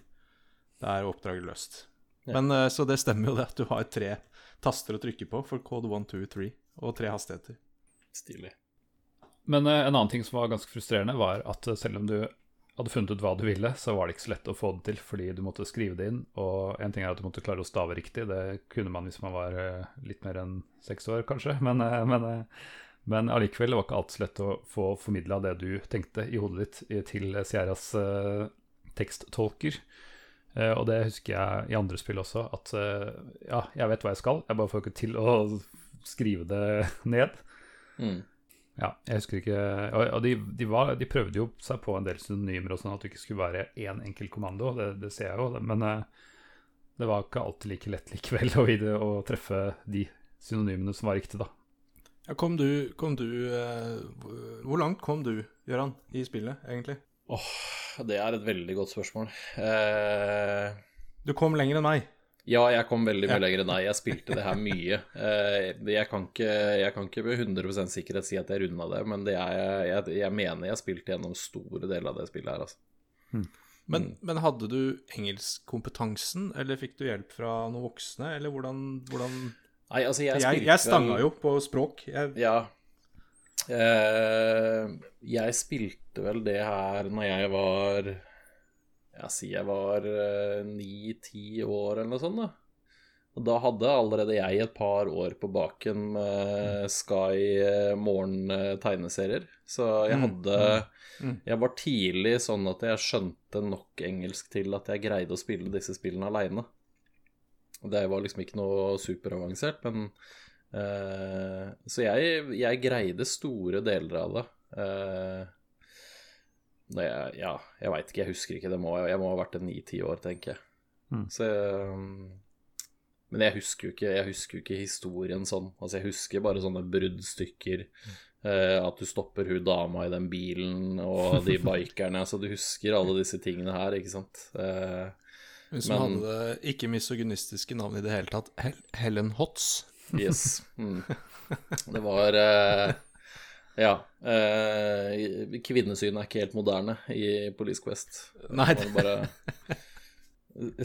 Da er oppdraget løst. Men uh, Så det stemmer jo det at du har tre taster å trykke på for code 1, 2, 3 og tre hastigheter. Stilig. Men uh, en annen ting som var ganske frustrerende, var at uh, selv om du hadde funnet ut hva du ville, så var det ikke så lett å få det til fordi du måtte skrive det inn. Og en ting er at du måtte klare å stave riktig, det kunne man hvis man var litt mer enn seks år, kanskje. Men, men, men allikevel, det var ikke alltid så lett å få formidla det du tenkte i hodet ditt til Sierras teksttolker. Uh, og det husker jeg i andre spill også, at uh, ja, jeg vet hva jeg skal, jeg bare får ikke til å skrive det ned. Mm. Ja, jeg husker ikke Og, og de, de, var, de, prøvde jo seg på en del synonymer og sånn, at det ikke skulle være én enkel kommando, det, det, ser jeg jo, men uh, det var ikke alltid like lett likevel å, vide, å treffe de synonymene som var riktige, da. Ja, kom du, kom du Hvor langt kom du, Gøran, i spillet, egentlig? Åh, oh, det er et veldig godt spørsmål. Eh... Du kom lenger enn meg. Ja, jeg kom veldig mye lenger enn deg. Jeg spilte det her mye. Eh, jeg kan ikke, jeg kan ikke med 100 sikkerhet si at jeg runda det, men det er, jeg, jeg mener jeg spilte gjennom store deler av det spillet her, altså. Men, men hadde du engelskkompetansen, eller fikk du hjelp fra noen voksne, eller hvordan, hvordan Nei, altså, jeg Jeg, jeg stanga vel- jo på språk. Jeg, Ja. Eh, jeg spilte vel det her når jeg var Jeg sier jeg var ni-ti år eller noe sånt, da. Og da hadde allerede jeg et par år på baken med Sky eh, morgen-tegneserier. Så jeg hadde Jeg var tidlig sånn at jeg skjønte nok engelsk til at jeg greide å spille disse spillene aleine. Det var liksom ikke noe superavansert, men eh, Så jeg, jeg greide store deler av det. Uh, jeg, ja, jeg veit ikke, jeg husker ikke. Det må, jeg må ha vært en ni-ti år, tenker jeg. Mm. Så um, Men jeg husker, jo ikke, jeg husker jo ikke historien sånn. Altså, jeg husker bare sånne bruddstykker. Uh, at du stopper hun dama i den bilen, og de bikerne. altså, du husker alle disse tingene her, ikke sant. Eh, Hun som Men- hadde det ikke misogynistiske navnet i det hele tatt, Hel Helen Hotz. Yes. Mm. Det var eh, Ja. Eh, kvinnesyn er ikke helt moderne i Police Quest. Nei, Må bare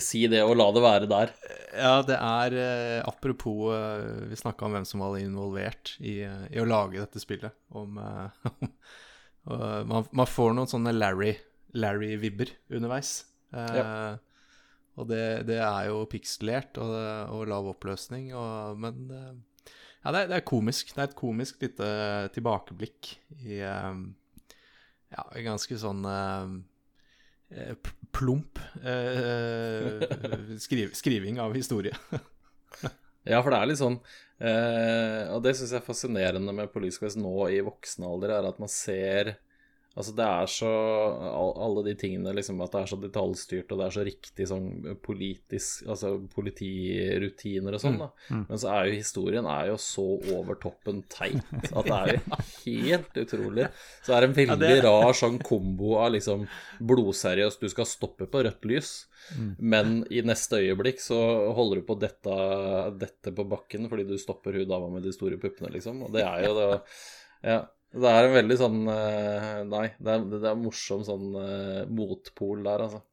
si det og la det være der. Ja, det er eh, Apropos eh, Vi snakka om hvem som var involvert i, eh, i å lage dette spillet. Om, eh, man, man får noen sånne Larry- Larry-vibber underveis. Eh, Og det, det er jo pikselert og, og lav oppløsning, og, men eh, Ja, det det er komisk. Det er et komisk lite tilbakeblikk i eh, Ja, ganske sånn eh, plump eh, skriv, skriving av historie. Ja, for det er litt sånn eh, Og det syns jeg er fascinerende med Police Quest nå i voksen alder, er at man ser Altså, det er så Alle de tingene, liksom, at det er så detaljstyrt, og det er så riktig sånn politisk Altså politirutiner og sånn, da. Men så er jo historien er jo så over toppen teit at det er jo helt utrolig. Så det er en veldig det- rar sånn kombo av liksom blodseriøst, du skal stoppe på rødt lys, men i neste øyeblikk så holder du på dette, dette på bakken fordi du stopper hun dama med de store puppene, liksom. Og det er jo det Ja. Det er en veldig sånn eh, Nei, det er, det er morsom sånn eh, motpol der, altså.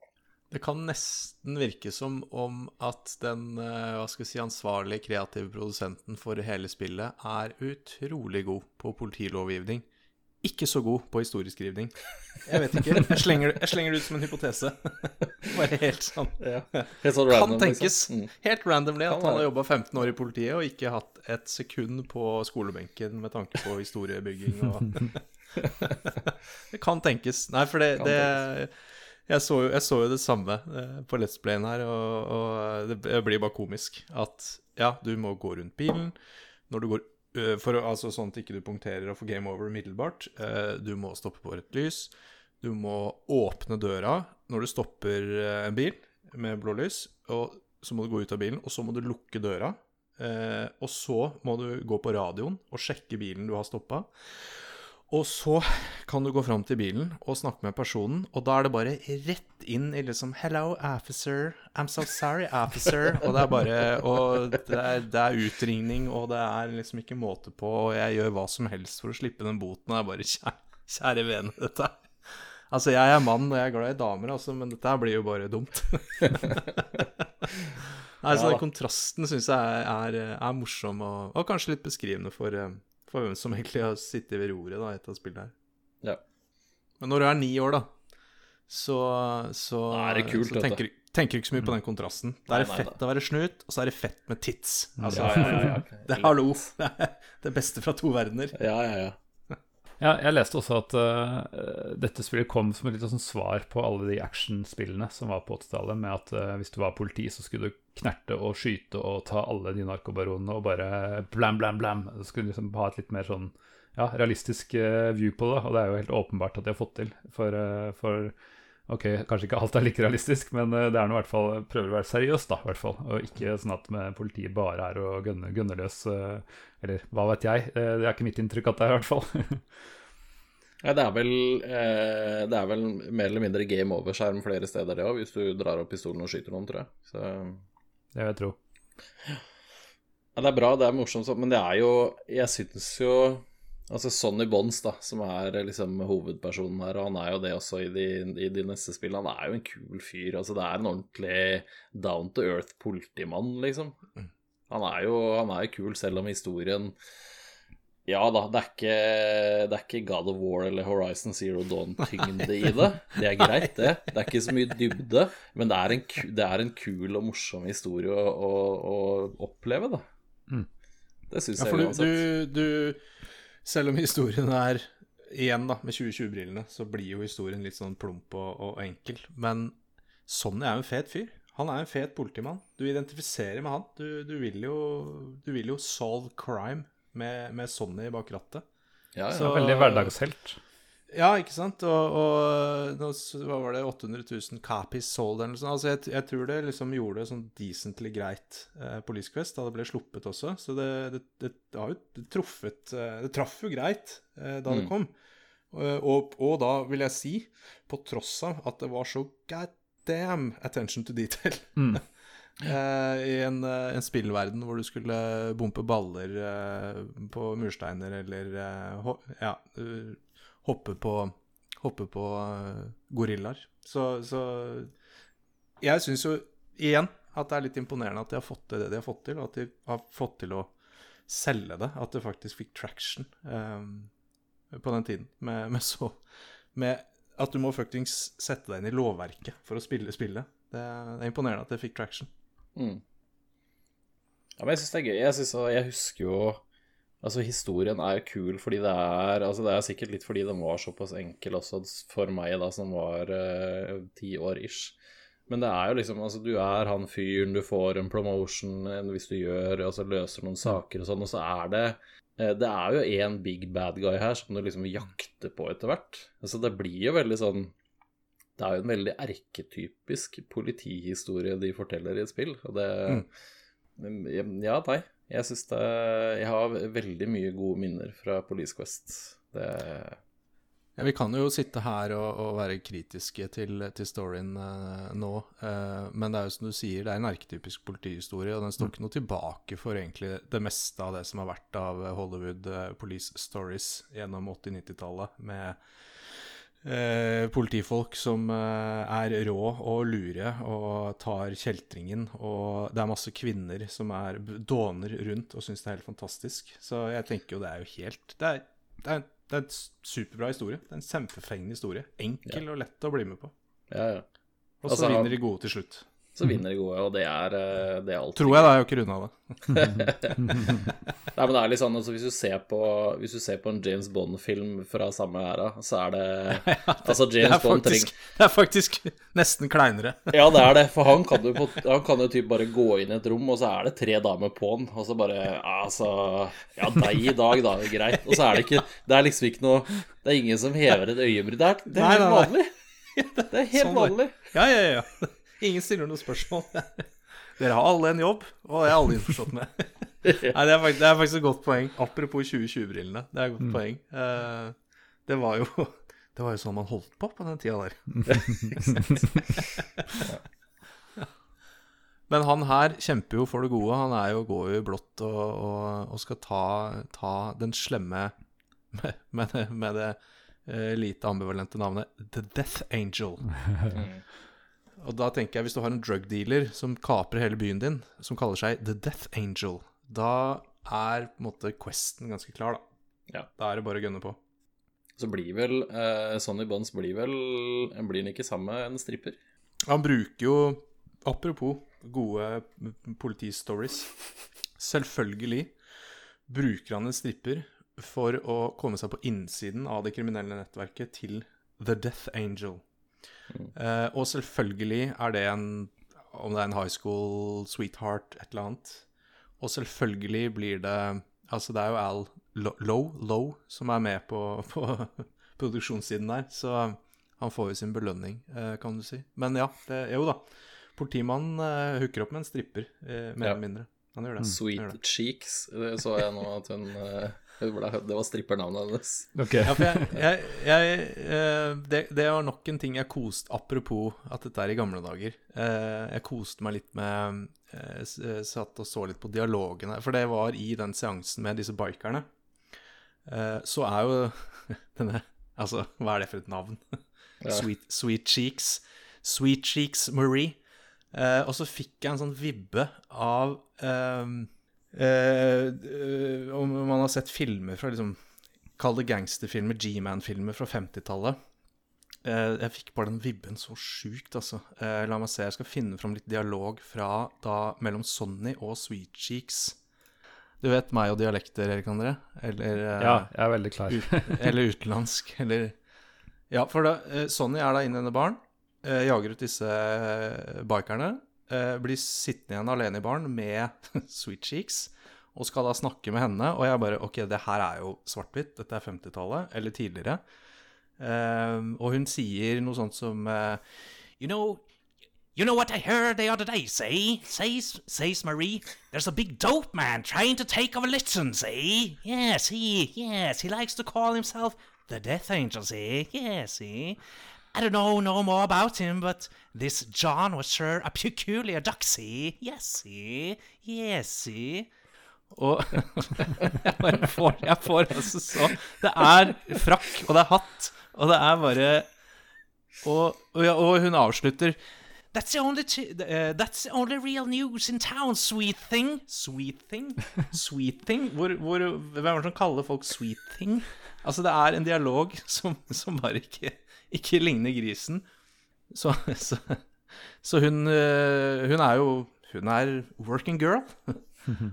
Det kan nesten virke som om at den eh, hva skal jeg si, ansvarlige kreative produsenten for hele spillet er utrolig god på politilovgivning. Ikke så god på historieskrivning. Jeg vet ikke. Jeg slenger, jeg slenger det ut som en hypotese. Bare helt sånn. Helt sånn Kan tenkes. Liksom. Mm. Helt randomly at han har jobba 15 år i politiet og ikke hatt et sekund på skolebenken med tanke på historiebygging og Det kan tenkes. Nei, for det, det jeg, så, jo- jeg så jo det samme eh, på Let's Playen her, og, og det blir bare komisk. At ja, du må gå rundt bilen når du går eh, for, altså Sånn at ikke du punkterer og får game over umiddelbart. Eh, Du må stoppe på rødt lys. Du må åpne døra når du stopper eh, en bil med blå lys. Og så må du gå ut av bilen, og så må du lukke døra. Eh, og så må du gå på radioen og sjekke bilen du har stoppa. Og så kan du gå fram til bilen og snakke med personen, og da er det bare rett inn i liksom 'Hello, officer. I'm so sorry, officer.' Og det er bare Og det er, det er utringning, og det er liksom ikke måte på, og jeg gjør hva som helst for å slippe den boten. Og jeg bare Kjære, kjære vene, dette. Altså, jeg er mann, og jeg er glad i damer, altså, men dette her blir jo bare dumt. Nei, så Ja kontrasten syns jeg er, er, er morsom, og, og kanskje litt beskrivende for, eh, for hvem som egentlig har sittet ved roret da, etter spillet her. Ja. Men når du er ni år, da, så, så, kult, så tenker, tenker du ikke så mye på den kontrasten. Da er det fett å være snut, og så er det fett med tits. Altså, Ja, ja, ja, ja. Det er hallo. Det er det beste fra to verdener. Ja, ja, ja. Ja, jeg leste også at uh, dette spillet kom som et litt sånn svar på alle de actionspillene som var på 80-tallet, med at uh, hvis du var politi, så skulle du knerte og skyte og ta alle de narkobaronene og bare blam, blam, blam. Du skulle liksom ha et litt mer sånn ja, realistisk uh, view på det, og det er jo helt åpenbart at de har fått til. For, for ok, kanskje ikke alt er like realistisk, men eh, det er nå i hvert fall prøver å være seriøst, da, i hvert fall. Og ikke sånn at med politiet bare er å gunne, gønne løs, eh, eller hva vet jeg. Eh, Det er ikke mitt inntrykk at det er, i hvert fall. Nei, det er vel eh, Det er vel mer eller mindre game over-skjerm flere steder, det òg, hvis du drar opp pistolen og skyter noen, tror jeg. Så Det vil jeg tro. Ja, det er bra, det er morsomt, men det er jo Jeg syns jo Altså Sonny Bonds, da, som er liksom hovedpersonen her, og han er jo det også i de, i de neste spillene. Han er jo en kul fyr. Altså, det er en ordentlig down to earth politimann, liksom. Han er jo han er kul, selv om historien Ja da, det er ikke, det er ikke God of War eller Horizon Zero Dawn-tyngde i det. Det er greit, det. Det er ikke så mye dybde, men det er en, det er en kul og morsom historie å, å, å oppleve, da. Mm. Det syns Ja, jeg uansett. du, du Selv om historien er Igjen, da, med 2020-brillene, så blir jo historien litt sånn plump og, og enkel. Men Sonny er jo en fet fyr. Han er en fet politimann. Du identifiserer med han. Du, du, vil, jo, du vil jo solve crime med, med Sonny bak rattet. Ja, ja. Så- Veldig hverdagshelt. Ja, ikke sant? Og, og hva var det, 800 000 copies sold eller noe sånt. Altså, jeg, jeg tror det liksom gjorde det sånn decently greit eh, Police Quest da det ble sluppet også. Så det, det, det, det har jo truffet eh, Det traff jo greit eh, da det Mm. kom. Eh, og, og da vil jeg si, på tross av at det var så god damn attention to detail Mm. eh, i en, eh, en spillverden hvor du skulle bompe baller på mursteiner eller ja, hoppe på, hoppe på eh, gorillaer. Så, så jeg syns jo igjen at det er litt imponerende at de har fått til det de har fått til, og at de har fått til å selge det. At det faktisk fikk traction um, på den tiden. Med, med så Med at du må fuckings sette deg inn i lovverket for å spille spillet. Det, det er imponerende at det fikk traction. Mm. Ja, men jeg syns det er gøy. Jeg, synes, jeg husker jo Altså, historien er kul fordi det er Altså, det er sikkert litt fordi den var såpass enkel også for meg, da, som var eh, ti år ish. Men det er jo liksom Altså, du er han fyren, du får en promotion hvis du gjør Altså løser noen saker og sånn, og så er det eh, Det er jo én big bad guy her som du liksom jakter på etter hvert. Altså, det blir jo veldig sånn det er jo en veldig erketypisk politihistorie de forteller i et spill, og det Ja, nei. Jeg syns det Jeg har veldig mye gode minner fra Police Quest. Det Ja, vi kan jo sitte her og, og være kritiske til, til storyen uh, nå, uh, men det er jo som du sier, det er en arketypisk politihistorie, og den står ikke noe tilbake for egentlig det meste av det som har vært av Hollywood uh, police stories gjennom 80-90-tallet, med eh, politifolk som eh, er rå og lure og tar kjeltringen, og det er masse kvinner som er dåner rundt og syns det er helt fantastisk. Så jeg tenker jo det er jo helt Det er, det er, det er en superbra historie. Det er en kjempefengende historie. Enkel og lett å bli med på. Ja, ja. Og så Altså, vinner de gode til slutt. Så vinner de gode, og det er, eh, det er alltid Tror jeg, da. Jeg har ikke runda det. Nei, men det er litt sånn, altså, hvis, du ser på, hvis du ser på en James Bond-film fra samme æra, så er det Altså, Det James er, Bond faktisk, det er faktisk nesten kleinere. Ja, det er det, for han kan jo, han kan jo typ bare gå inn i et rom, og så er det tre damer på han, og så bare Altså Ja, deg i dag, da, greit. Og så er det ikke Det er liksom ikke noe Det er ingen som hever et øyebryn. Det er, det er helt vanlig. Det er helt Sånn vanlig. Ja, ja, ja. Ingen stiller noe spørsmål. Dere har alle en jobb, og det er alle innforstått med. Nei, det er, faktisk, det er faktisk et godt poeng. Apropos 2020-brillene. Det er et godt poeng. Uh, det var jo Det var jo sånn man holdt på på den tida der. Men han her kjemper jo for det gode. Han er jo, går jo i blått og, og, og skal ta, ta den slemme med, med det, med det uh, lite ambivalente navnet The Death Angel. Og da tenker jeg, hvis du har en drug dealer som kaprer hele byen din, som kaller seg The Death Angel, da er på en måte questen ganske klar, da. Ja. Da er det bare å gønne på. Så blir vel eh, Sonny Bonds blir vel Blir han ikke sammen med en stripper? Han bruker jo, apropos gode politistories Selvfølgelig bruker han en stripper for å komme seg på innsiden av det kriminelle nettverket til The Death Angel. Eh, og selvfølgelig er det en Om det er en high school sweetheart, et eller annet. Og selvfølgelig blir det Altså, det er jo Al Low, Low som er med på, på produksjonssiden der, så han får jo sin belønning, eh, kan du si. Men ja, det, jo da. Politimannen uh, hooker opp med en stripper, mer Ja. eller mindre. Han gjør det. Sweet gjør det. Cheeks, det så jeg nå at hun Det var strippernavnet hennes. Okay. Ja, for jeg, jeg, jeg eh, det, det, var nok en ting jeg koste Apropos at dette er i gamle dager. Eh, jeg koste meg litt med eh, Satt og så litt på dialogene. For det var i den seansen med disse bikerne. Så er jo denne Altså, hva er det for et navn? Ja. Sweet, Sweet Cheeks. Sweet Cheeks Marie. og så fikk jeg en sånn vibbe av um, Eh, om man har sett filmer fra liksom Kall det gangsterfilmer, G-Man-filmer fra 50-tallet. Eh, jeg fikk bare den vibben så sjukt, altså. Eh, la meg se, jeg skal finne fram litt dialog fra da mellom Sonny og Sweet Cheeks. Du vet meg og dialekter, Erik André? Eller eh, Ja, jeg er veldig klar. ut, eller utenlandsk, eller Ja, for da, eh, Sonny er da inne i denne baren, eh, jager ut disse bikerne blir sittende igjen alene i baren med Sweet Cheeks og skal da snakke med henne. Og jeg bare OK, det her er jo svart-hvitt. Dette er 50-tallet, eller tidligere. Uh, og hun sier noe sånt som uh, You know You know what I heard the other day, say? Says, says Marie. There's a big dope man trying to take over Litson, say? Yes, he, yes, he likes to call himself the Death Angel, say, Yes, eh? I don't know no more about him, but this John was sure a peculiar ducksy. Yesy, yesy. Og jeg bare får Jeg får altså så Det er frakk, og det er hatt, og det er bare Og, og, og hun avslutter That's the, only uh, that's the only real news in town, sweet thing. Sweet thing? Sweet thing? Hvor, hvor, hvem er det som kaller folk sweet thing? Altså, det er en dialog som, som bare ikke ikke ligner grisen. Så, så, så hun, eh, hun, er jo Hun er working girl.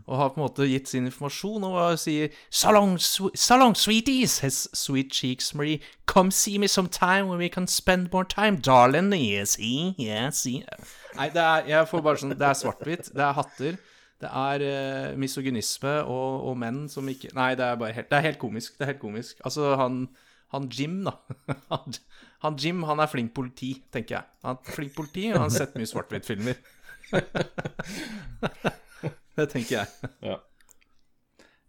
og har på en måte gitt sin informasjon og sier So long, so sweeties, has Sweet Cheeks Marie. Come see me sometime when we can spend more time, darling. Yes, yes, yes. Nei, det er, jeg får bare sånn Det er svart-hvitt. Det er hatter. Det er uh, misogynisme og, og, menn som ikke Nei, det er bare helt Det er helt komisk. Det er helt komisk. Altså, han, han Jim, da. Han Jim han er flink politi, tenker jeg. Han er flink politi, og han har sett mye svart-hvitt-filmer. det tenker jeg. Ja.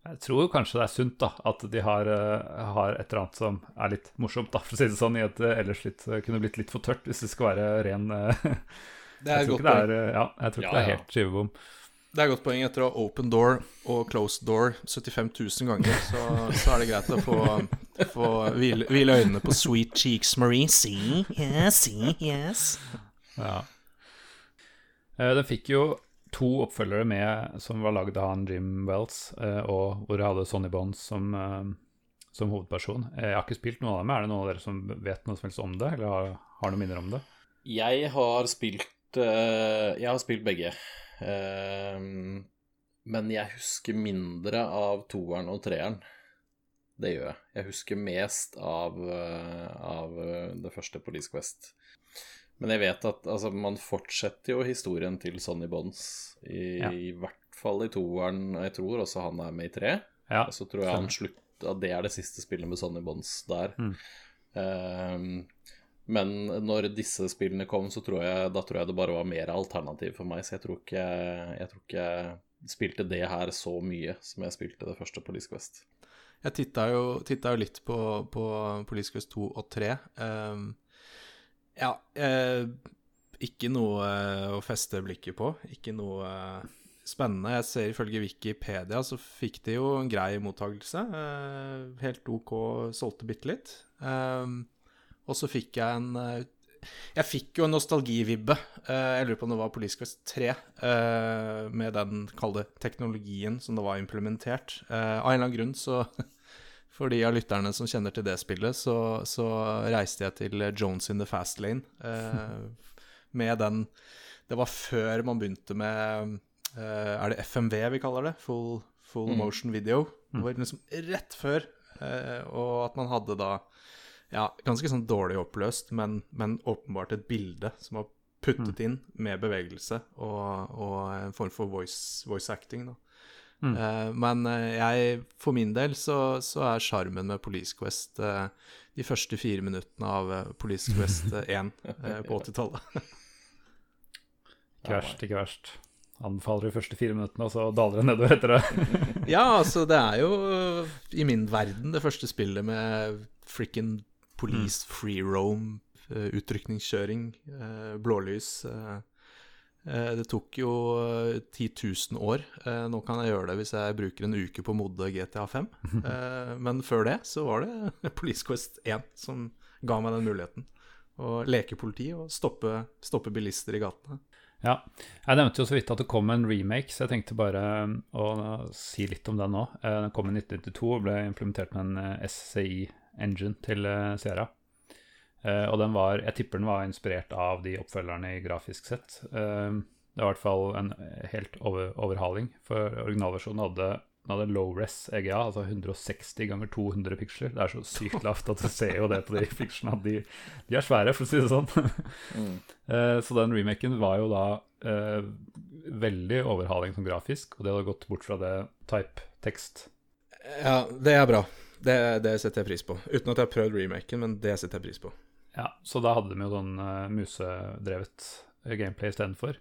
Jeg tror kanskje det er sunt da, at de har, uh, har, et eller annet som er litt morsomt, da, for å si det sånn, i at det ellers litt, uh, kunne blitt litt for tørt hvis det skal være ren uh, Det er godt poeng. Ja, jeg tror ikke ja, det er helt skivebom. Det er et godt poeng. Etter å ha open door og closed door 75 000 ganger, så, så er det greit å få, få hvile, hvile, øynene på Sweet Cheeks Marie. See, yes, see, yes. Ja. Eh, den fikk jo to oppfølgere med som var lagd av han Jim Wells, eh, og hvor jeg hadde Sonny Bonds som, eh, som, hovedperson. Jeg har ikke spilt noen av dem. Er det noen av dere som vet noe som helst om det, eller har, har noen minner om det? Jeg har spilt Jeg har spilt begge. Ehm, men jeg husker mindre av toeren og treeren. Det gjør jeg. Jeg husker mest av, eh, av eh, det første Police Quest. Men jeg vet at altså, man fortsetter jo historien til Sonny Bonds, i, ja. i hvert fall i toeren. Jeg tror også han er med i tre. Ja, og så tror jeg han slutt, at det er det siste spillet med Sonny Bonds der. Mm. Um, men når disse spillene kom, så tror jeg, da tror jeg det bare var mer alternativ for meg. Så jeg tror ikke jeg, tror ikke jeg spilte det her så mye som jeg spilte det første Police Quest. Jeg titta jo, jo, litt på, på Police Quest 2 og 3. Um, ehm, ja uh, Ikke noe uh, å feste blikket på. Ikke noe uh, spennende. Jeg ser ifølge Wikipedia så fikk de jo en grei mottakelse. helt OK, solgte bitte litt. Um, og så fikk jeg en eh, Jeg fikk jo en nostalgivibbe. Eh, jeg lurer på om det var Police Quest 3, eh, med den kalde teknologien som det var implementert. Av en eller annen grunn så For de av lytterne som kjenner til det spillet, så, så reiste jeg til Jones in the Fast Lane med den Det var før man begynte med Er det FMV vi kaller det? Full, full mm. motion video. Det var liksom rett før. og at man hadde da ja, ganske sånn dårlig oppløst, men, men åpenbart et bilde som var puttet mm. inn med bevegelse og, og, en form for voice, voice acting. da. Mm. Uh, men uh, jeg, for min del, så, så er sjarmen med Police Quest uh, de første fire minuttene av Police Quest 1 på 80-tallet. ikke verst, ikke verst. anbefaler de første fire minuttene, og så daler det nedover etter det. Ja, altså, det er jo i min verden det første spillet med frikken police free roam, eh, utrykningskjøring, eh, blålys. eh, Det tok jo eh, 10 000 år. Nå kan jeg gjøre det hvis jeg bruker en uke på å modde GTA 5. Eh, Men før det så var det Police Quest 1 som ga meg den muligheten. Å leke politi og stoppe, stoppe bilister i gatene. Ja, jeg nevnte jo så vidt at det kom en remake, så jeg tenkte bare å si litt om den nå. Den kom i 1992 og ble implementert med en eh, SCI-engine til eh, Sierra. Uh, Og den var, jeg tipper den var inspirert av de oppfølgerne i grafisk sett. Uh, Det var i hvert fall en helt over, overhaling, for originalversjonen hadde, den hadde low-res EGA, altså 160 ganger 200 piksler. Det er så sykt lavt at du ser jo det på de pikslene at de, de er svære, for å si det sånn. Eh, Så den remaken var jo da eh, veldig overhaling som grafisk, og det hadde gått bort fra det type-tekst. Ja, det er bra. Det, det setter jeg pris på. Uten at jeg har prøvd remaken, men det setter jeg pris på. Ja, så da hadde de jo sånn uh, musedrevet eh, gameplay istedenfor.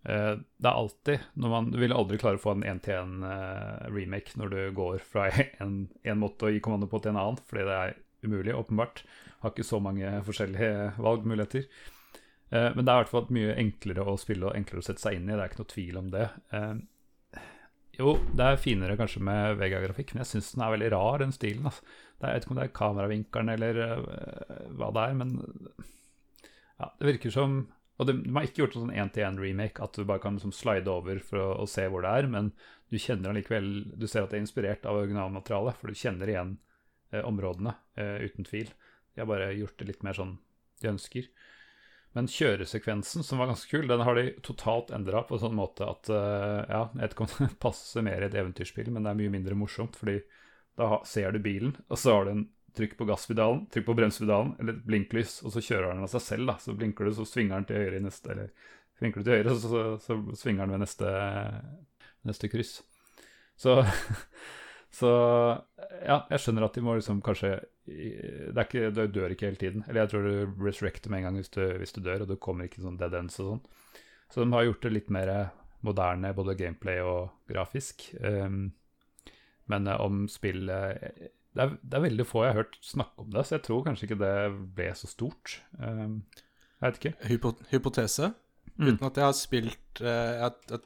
Uh, det er alltid når man, Du vil aldri klare å få en én-til-én-remake når du går fra en, en måte å gi kommando på til en annen, fordi det er umulig, åpenbart. Har ikke så mange forskjellige valgmuligheter. Uh, men det er i hvert fall mye enklere å spille og enklere å sette seg inn i, det er ikke noe tvil om det. Uh, jo, det er finere kanskje med Vega-grafikk, men jeg syns den er veldig rar, den stilen. Altså. Er, jeg vet ikke om det er kameravinkelen eller uh, hva det er, men ja, det virker som Og de, de har ikke gjort en sånn én-til-én-remake, at du bare kan liksom slide over for å, å, se hvor det er, men du kjenner allikevel Du ser at det er inspirert av originalmaterialet, for du kjenner igjen eh, områdene, eh, uten tvil. De har bare gjort det litt mer sånn de ønsker. Men kjøresekvensen, som var ganske kul, den har de totalt endra på en sånn måte at uh, Ja, jeg vet ikke om det passer mer i et eventyrspill, men det er mye mindre morsomt. Fordi da ser du bilen, og så har du en trykk på gasspedalen, trykk på bremsepedalen, eller et blinklys, og så kjører den av seg selv. da, Så blinker du, så svinger den til høyre i neste Eller blinker du til høyre, så, så, så svinger den ved neste, neste kryss. Så Så ja, jeg skjønner at de må liksom kanskje det er ikke, Du dør ikke hele tiden. Eller jeg tror du resurrecter med en gang hvis du, hvis du dør, og du kommer ikke sånn dead ends og sånn. Så de har gjort det litt mer moderne, både gameplay og grafisk. Um, men om spillet det er, det er, veldig få jeg har hørt snakke om det, så jeg tror kanskje ikke det ble så stort. Um, jeg vet ikke. Hypo, hypotese? Mm. Uten at jeg har spilt uh, Jeg, jeg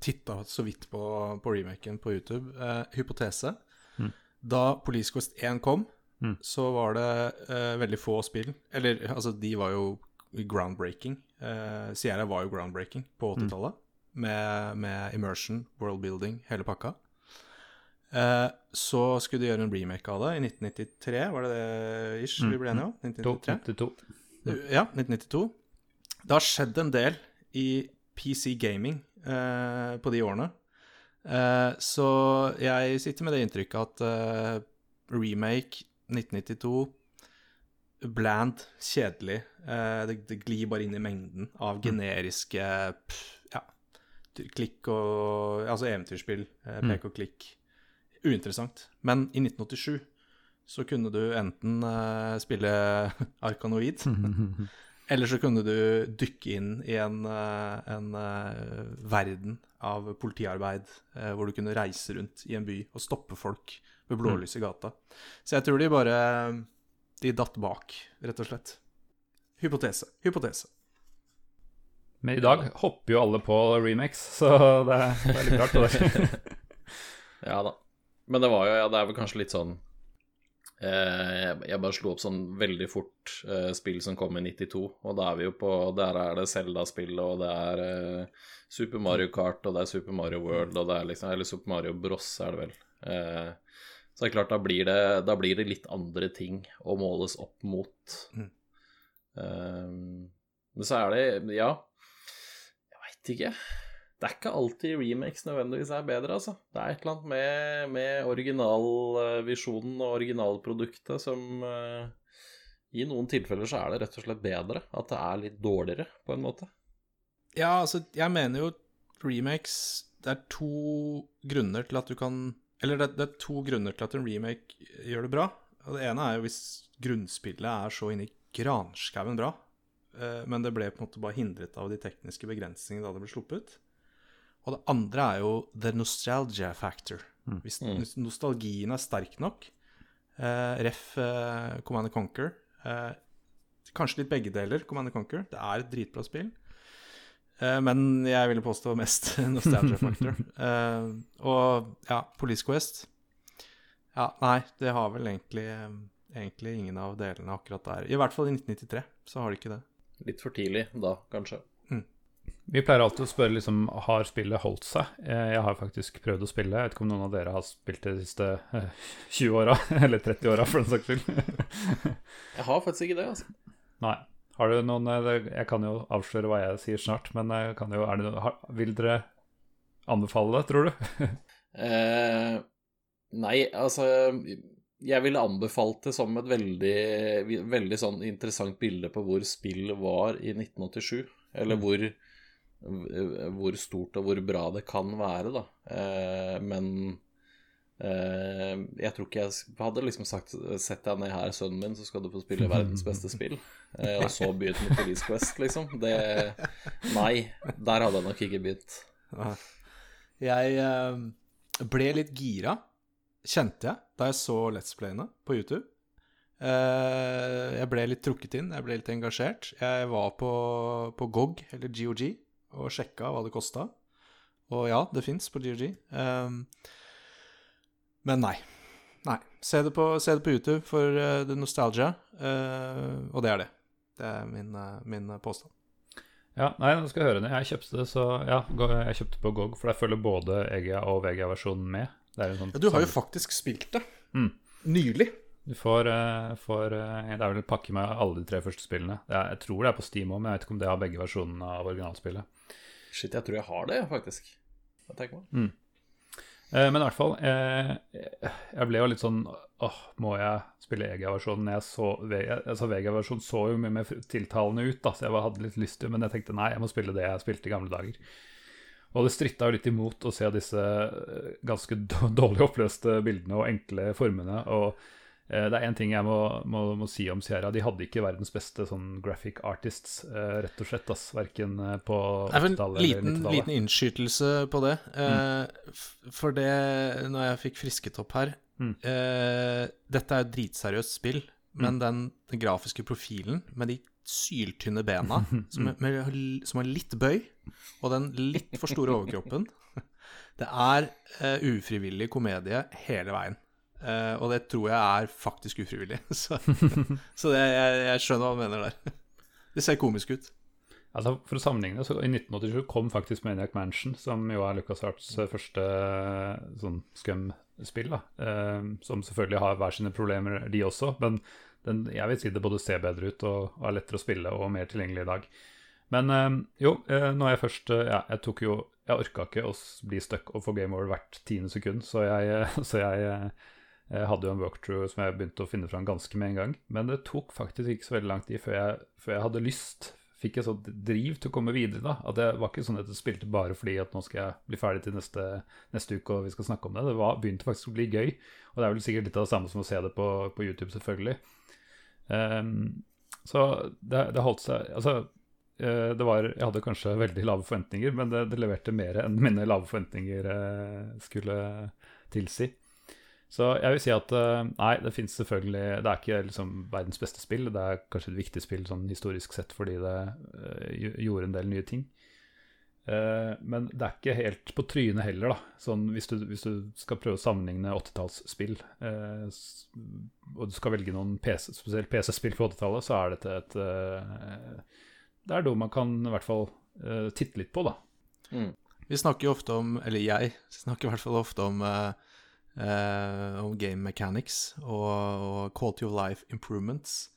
titta så vidt på, på remaken på YouTube. Eh, hypotese. Mm. Da Police Quest 1 kom, mm. så var det eh, veldig få spill Eller altså, de var jo groundbreaking. Eh, Sierra var jo groundbreaking på 80-tallet. Med, med, immersion, worldbuilding, hele pakka. Uh, så skulle de gjøre en remake av det i 1993, var det det ish vi ble enige om? 1992. Ja, 1992. Det har skjedd en del i PC gaming uh, på de årene. Uh, så jeg sitter med det inntrykket at remake 1992 Bland, kjedelig. Det, det, glir bare inn i mengden av generiske ja, klikk og Altså eventyrspill, pek og klikk uinteressant. Men i 1987 så kunne du enten spille Arkanoid, eller så kunne du dykke inn i en, uh, en uh, verden av politiarbeid hvor du kunne reise rundt i en by og stoppe folk ved blålys i gata. Så jeg tror de bare De datt bak, rett og slett. Hypotese. Hypotese. Men i dag hopper jo alle på remakes, så det er, det er litt rart. Det. ja da. Men det var jo, ja, det er vel kanskje litt sånn eh, Jeg bare slo opp sånn veldig fort eh, spill som kom i 92, og da er vi jo på Der er det Zelda-spill, og det er eh, Super Mario Kart, og det er Super Mario World, og det er liksom Eller Super Mario Bros, er det vel. Eh, så det er klart, da blir det, da blir det litt andre ting å måles opp mot. Mm. men så er det Ja, jeg veit ikke det er ikke alltid remakes nødvendigvis er bedre, altså. Det er et eller annet med, med originalvisjonen og originalproduktet som uh, I noen tilfeller så er det rett og slett bedre. At det er litt dårligere, på en måte. Ja, altså, jeg mener jo remakes Det er to grunner til at du kan Eller det, det er to grunner til at en remake gjør det bra. Og det ene er jo hvis grunnspillet er så inni granskauen bra, uh, men det ble på en måte bare hindret av de tekniske begrensningene da det ble sluppet. Og det andre er jo the nostalgia factor. Hvis Mm. hvis nostalgien er sterk nok, eh, ref eh, Command and Conquer eh, Kanskje litt begge deler, Command and Conquer. Det er et dritbra spill. Eh, men jeg ville påstå mest nostalgia factor. Eh, og ja, Police Quest Ja, nei, det har vel egentlig, eh, egentlig ingen av delene akkurat der. I hvert fall i 1993 så har de ikke det. Litt for tidlig da, kanskje. Vi pleier alltid å spørre liksom, har spillet holdt seg. Eh, Jeg har faktisk prøvd å spille. Jeg vet ikke om noen av dere har spilt det de siste eh, 20 åra, eller 30 åra for den saks skyld. Jeg har faktisk ikke det, altså. Nei. Har du noen eh, Jeg kan jo avsløre hva jeg sier snart, men jeg kan jo, er det, har, vil dere anbefale det, tror du? Eh, nei, altså Jeg ville anbefalt det som et veldig, veldig sånn interessant bilde på hvor spill var i 1987. Eller hvor, hvor stort og hvor bra det kan være, da. Eh, men eh, jeg tror ikke jeg hadde liksom sagt Sett deg ned her, sønnen min, så skal du få spille verdens beste spill. Eh, og så begynt med Police Quest, liksom. Det Nei, der hadde jeg nok ikke begynt. Jeg ble litt gira, kjente jeg, da jeg så Let's Playene på YouTube. Jeg ble litt trukket inn, jeg ble litt engasjert. Jeg var på, på GOG, eller GOG, og sjekka hva det kosta. Og ja, det fins på GG. Um, men nei. Nei. Se det på, se det på YouTube for uh, the nostalgia, uh, og det er det. Det er min, uh, min påstand. Ja, nei, nå skal jeg høre det. Jeg kjøpte det, så ja, jeg kjøpte på GOG, for der følger både EGA og VGA-versjonen med. Det er en sånn, Ja, du har jo faktisk spilt det. Mm. Nylig. Du får, eh, får eh, Det er vel en pakke med alle de tre første spillene. Er, jeg tror det er på Steam òg, men jeg vet ikke om det har begge versjonene av originalspillet. Shit, jeg tror jeg har det, faktisk. Jeg tenker meg. Eh, men i hvert fall, jeg ble jo litt sånn Åh, må jeg spille EGA-versjonen? Jeg så altså Vega-versjonen så jo mye mer tiltalende ut, da, så jeg hadde litt lyst til Men jeg tenkte nei, jeg må spille det jeg spilte i gamle dager. Og det stritta jo litt imot å se disse ganske dårlig oppløste bildene og enkle formene. Og det er én ting jeg må, må, må si om Sierra. De hadde ikke verdens beste sånn graphic artists, eh, rett og slett. ass, Verken eh, på Det er vel 80-tallet eller liten, 90-tallet. liten innskytelse på det. Eh, For det, når jeg fikk frisket opp her Mm. eh, Dette er et dritseriøst spill, men den, den grafiske profilen med de syltynne bena, som, er, med, som har litt bøy, og den litt for store overkroppen Det er eh, ufrivillig komedie hele veien. Eh, og det tror jeg er faktisk ufrivillig. Så, så det, jeg, jeg skjønner hva du mener der. Det ser komisk ut. Altså, For å sammenligne, så i 1987 kom faktisk Maniac Mansion, som jo er LucasArts eh, første eh, sånn Scum-spill. da, eh, Som selvfølgelig har hver sine problemer, de også. Men den, jeg vil si det både ser bedre ut og, er lettere å spille og mer tilgjengelig i dag. Men eh, jo, eh, når jeg først eh, Ja, jeg tok jo Jeg orka ikke å bli stuck og få game over hvert tiende sekund, så jeg, så jeg jeg hadde jo en walkthrough som jeg begynte å finne fram ganske med en gang. Men det tok faktisk ikke så veldig lang tid før jeg, før jeg hadde lyst. Fikk et sånt driv til å komme videre. da, At det var ikke sånn at jeg spilte bare fordi at nå skal jeg bli ferdig til neste, neste uke og vi skal snakke om det. Det var, begynte faktisk å bli gøy. Og det er vel sikkert litt av det samme som å se det på, på YouTube, selvfølgelig. Um, så det, det holdt seg Altså, eh, det var Jeg hadde kanskje veldig lave forventninger, men det, det leverte mer enn mine lave forventninger eh, skulle tilsi. Så jeg vil si at eh, nei, det fins selvfølgelig Det er ikke liksom verdens beste spill. Det er kanskje et viktig spill sånn historisk sett fordi det uh, gjorde en del nye ting. Uh, men det er ikke helt på trynet heller, da. Sånn hvis du, hvis du skal prøve å sammenligne 80-tallsspill, uh, og du skal velge noen PC, spesielt PC-spill på 80-tallet, så er dette et Det er noe man kan i hvert fall titte litt på, da. Mm. Vi snakker jo ofte om, eller jeg snakker i hvert fall ofte om, eh, eh, om game mechanics og, og quality of life improvements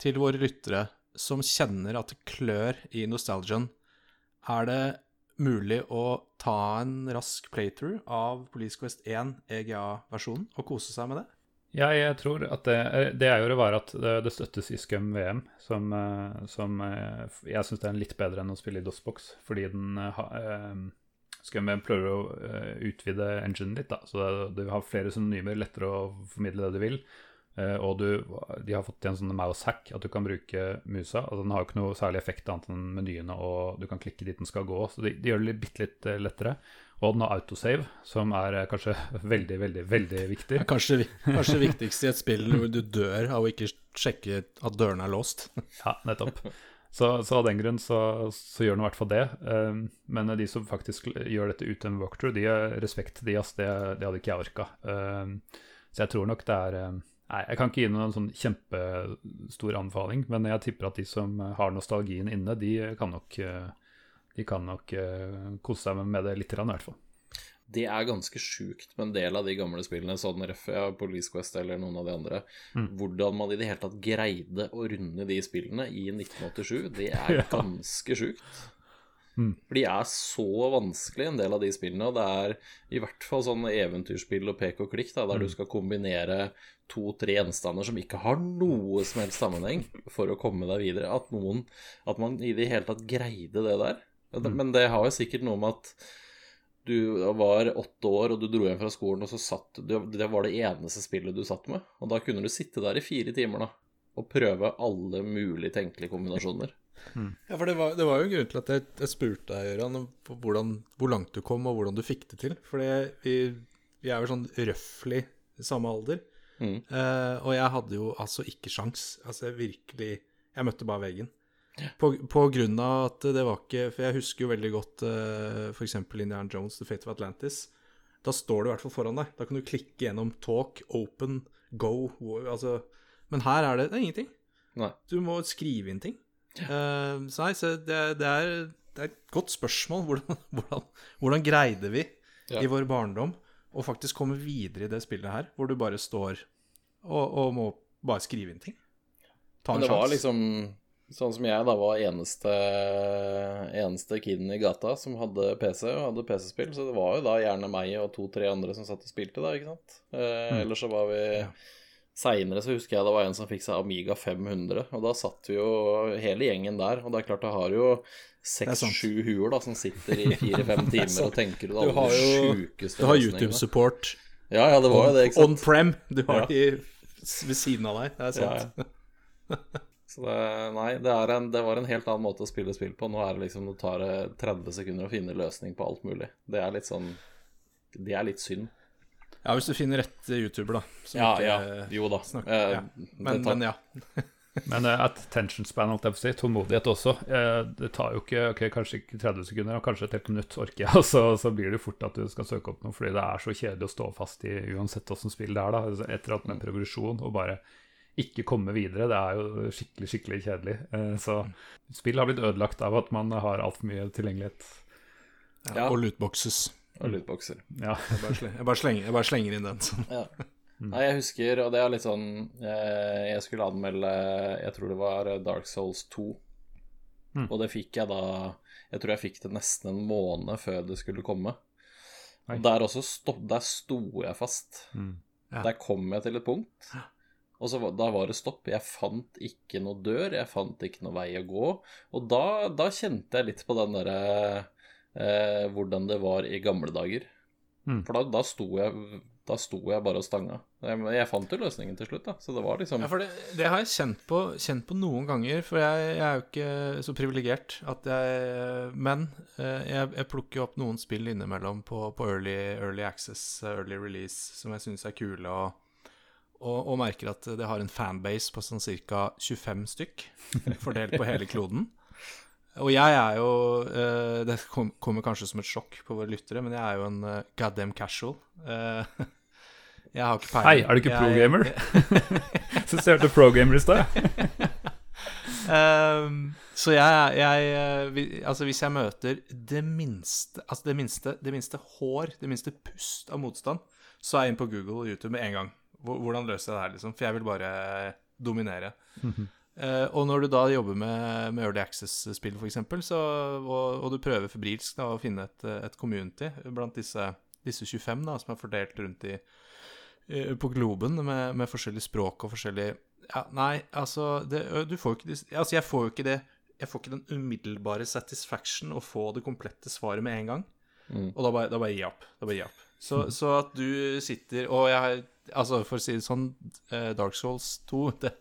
til våre lyttere som kjenner at det klør i nostalgien. Er det mulig å ta en rask playthrough av Police Quest 1 EGA-versjonen og kose seg med det? Jeg, jeg tror at det, det jeg gjorde, var at det, det støttes i Scum VM, som, eh, som eh, jeg syns er litt bedre enn å spille i DOSBox, fordi den eh, ha- vi prøve å eh, utvide enginen litt, da, så du har flere synonymer, lettere å formidle det du vil. Eh, og du, de har fått til en sånn mouse hack, at du kan bruke musa. Altså, den har jo ikke noe særlig effekt annet enn menyene, og du kan klikke dit den skal gå. Så de, de gjør det bitte litt eh, lettere. Og den har autosave, som er kanskje veldig, veldig veldig viktig. Kanskje, kanskje viktigst i et spill hvor du dør av å ikke sjekke at dørene er låst. Ja, nettopp. Så, så av den grunn så, så gjør han i hvert fall det. Um, men de som faktisk gjør dette uten walkthrough, de har respekt til de, ass. Det, det hadde ikke jeg orka. Um, så jeg tror nok det er um, Nei, jeg kan ikke gi noen sånn kjempestor anbefaling, men jeg tipper at de som har nostalgien inne, de kan nok, de kan nok kose seg med det litt, i hvert fall. Det er ganske sjukt med en del av de gamle spillene, sånn Refia, Police Quest eller noen av de andre. Mm. Hvordan man i det hele tatt greide å runde de spillene i 1987, det er ganske sjukt. Mm. For de er så vanskelig, en del av de spillene. Og det er i hvert fall sånn eventyrspill og pek og klikk, da, der mm. du skal kombinere to-tre gjenstander som ikke har noe som helst sammenheng, for å komme deg videre. At, noen, at man i det hele tatt greide det der. Mm. Men det har jo sikkert noe med at du var åtte år og du dro hjem fra skolen, og så satt du Det var det eneste spillet du satt med. Og da kunne du sitte der i fire timer da, og prøve alle mulige tenkelige kombinasjoner. Mm. Ja, for det var, det var, jo grunnen til at jeg, jeg spurte deg, Gøran, hvor langt du kom, og hvordan du fikk det til. For vi, vi, er jo sånn røftlig samme alder. Mm. Uh, og jeg hadde jo altså ikke sjans. Altså jeg virkelig Jeg møtte bare veggen. På, på, grunn av at det var ikke For jeg husker jo veldig godt uh, eh, f.eks. Indiana Jones, The Fate of Atlantis. Da står det i hvert fall foran deg. Da kan du klikke gjennom talk, open, go altså, Men her er det, det er ingenting. Nei. Du må skrive inn ting. Uh, så nei, så det, det, er, det, er, et godt spørsmål. Hvordan, hvordan, hvordan greide vi ja. i vår barndom å faktisk komme videre i det spillet her, hvor du bare står og, og må bare skrive inn ting? Ta en sjanse. Men det var liksom Sånn som jeg da var eneste, eneste kiden i gata som hadde PC og hadde PC-spill, så det var jo da gjerne meg og to-tre andre som satt og spilte, da, ikke sant. Eh, mm. Ellers så var vi ja. Seinere så husker jeg det var en som fikk seg Amiga 500, og da satt vi jo hele gjengen der. Og det er klart, det har jo seks-sju huer da som sitter i fire-fem timer og tenker ut alle de sjukeste Du har YouTube-support. Ja, ja, det var jo det, ikke sant. On prem. Du har ja. de ved siden av deg. Det er sant. Ja, ja. Så det, nei, det, en, det, var en helt annen måte å spille spill på. Nå er det liksom, det tar 30 sekunder å finne løsning på alt mulig. Det er litt sånn Det er litt synd. Ja, hvis du finner rett YouTuber, da. Ja, ja. Jo da. Snakker, eh, ja. Men, tar... men, ja. men uh, attention span, holdt jeg på å si. Tålmodighet også. Uh, det tar jo ikke ok, kanskje ikke 30 sekunder, kanskje et helt minutt orker jeg, og så, så, blir det fort at du skal søke opp noe, fordi det er så kjedelig å stå fast i uansett åssen spill det er. da Etter annet med progresjon og bare ikke komme videre. Det er jo skikkelig, skikkelig kjedelig. Eh, så spill har blitt ødelagt av at man har altfor mye tilgjengelighet. Ja, og lootboxes. Og lootboxer. Ja. jeg, bare slenger, jeg, bare slenger, jeg, bare slenger, inn den. Sånn. Ja. Nei, jeg husker, og det er litt sånn eh, Jeg skulle anmelde Jeg tror det var Dark Souls 2. Mm. Og det fikk jeg da Jeg tror jeg fikk det nesten en måned før det skulle komme. Og der også sto, Der sto jeg fast. Mm. Ja. Der kom jeg til et punkt og så, da var det stopp. Jeg fant ikke noe dør, jeg fant ikke noe vei å gå. Og da, da kjente jeg litt på den derre eh, Hvordan det var i gamle dager. Mm. For da, da, sto jeg, da sto jeg bare og stanga. Jeg, jeg, fant jo løsningen til slutt, da. Så det var liksom Ja, det, det har jeg kjent på, kjent på, noen ganger. For jeg, jeg er jo ikke så privilegert at jeg Men eh, jeg, jeg, plukker jo opp noen spill innimellom på, på early, early, access, early release, som jeg syns er kule. og og, og, merker at det har en fanbase på sånn ca. 25 stykk, fordelt på hele kloden. Og jeg er jo uh, Det kommer kanskje som et sjokk på våre lyttere, men jeg er jo en uh, goddamn casual. Uh, jeg har ikke peiling. Hei, er du ikke pro-gamer? Så ser du pro-gamer i stad. um, så jeg, jeg, Altså, hvis jeg møter det minste Altså det minste, det minste hår, det minste pust av motstand, så er jeg inn på Google og YouTube med en gang. Hvordan løser jeg det her, liksom? For jeg vil bare dominere. Mm -hmm. uh, og når du da jobber med, med Early Access-spill, f.eks., og, og du prøver febrilsk da, å finne et, et community blant disse, disse 25 da, som er fordelt rundt i, på globen med, med forskjellige språk og forskjellig ja, Nei, altså det, Du får jo ikke Altså, jeg får jo ikke det Jeg får ikke den umiddelbare satisfaction å få det komplette svaret med en gang. Mm. Og da bare, da bare gi opp. Da bare gi opp. Så, mm. så, at du sitter Og jeg Altså, for å si det sånn, eh, Dark Souls 2 det,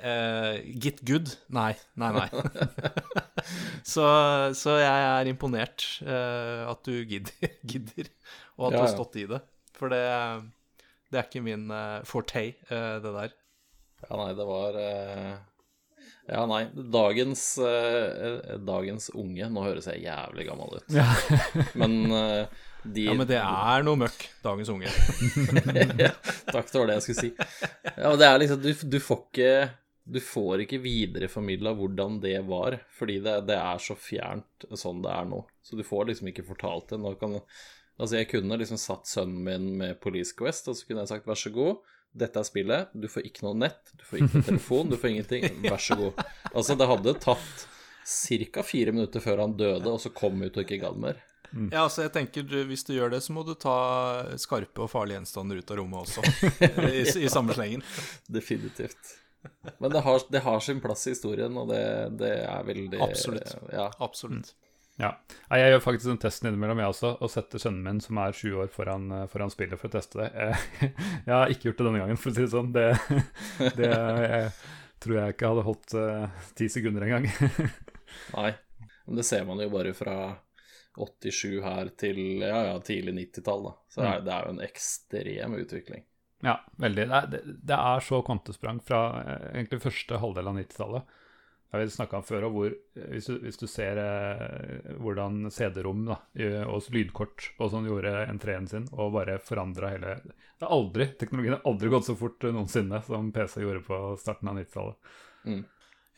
uh, Get good? Nei, nei, nei. så, så jeg er imponert uh, at du gidder, gidder, og at du Ja, har stått i det. For det, det er ikke min uh, forte, det der. Ja, nei, det var Ja, nei. Dagens, eh, dagens unge Nå høres jeg jævlig gammel ut. Ja. Men eh, de Ja, men det er noe møkk, dagens unge. ja, Takk, det var det jeg skulle si. Ja, det er liksom Du, du får ikke du får ikke videreformidla hvordan det var, fordi det, det er så fjernt sånn det er nå. Så du får liksom ikke fortalt det. Nå kan, altså jeg kunne liksom satt sønnen min med Police Quest, og så kunne jeg sagt vær så god, dette er spillet, du får ikke noe nett, du får ikke noe telefon, du får ingenting, vær så god. Altså, det hadde tatt ca. fire minutter før han døde, og så kom ut og ikke gadd mer. Ja, altså jeg tenker du, Hvis du gjør det, så må du ta skarpe og farlige gjenstander ut av rommet også. I, i samme slengen. Definitivt. Men det har, det har sin plass i historien, og det, det er veldig Absolutt. Ja. Absolutt. Ja. Jeg gjør faktisk den testen innimellom, jeg også, og setter sønnen min, som er sju år, foran, foran spillet for å teste det. Jeg, jeg har ikke gjort det denne gangen, for å si det sånn. Det, det jeg, tror jeg ikke hadde holdt ti ti sekunder engang. Nei. Men det ser man jo bare fra 87 her til ja, ja, tidlig 90-tall, da. Så er, det er jo en ekstrem utvikling. Ja, veldig. Det er, det, det er så kvantesprang fra eh, egentlig første halvdel av 90-tallet. Jeg har snakka om før, og hvor, eh, hvis, du, hvis du ser eh, hvordan CD-rom og lydkort og sånn gjorde entreen sin, og bare forandra hele det er aldri, Teknologien har aldri gått så fort noensinne som PC gjorde på starten av 90-tallet.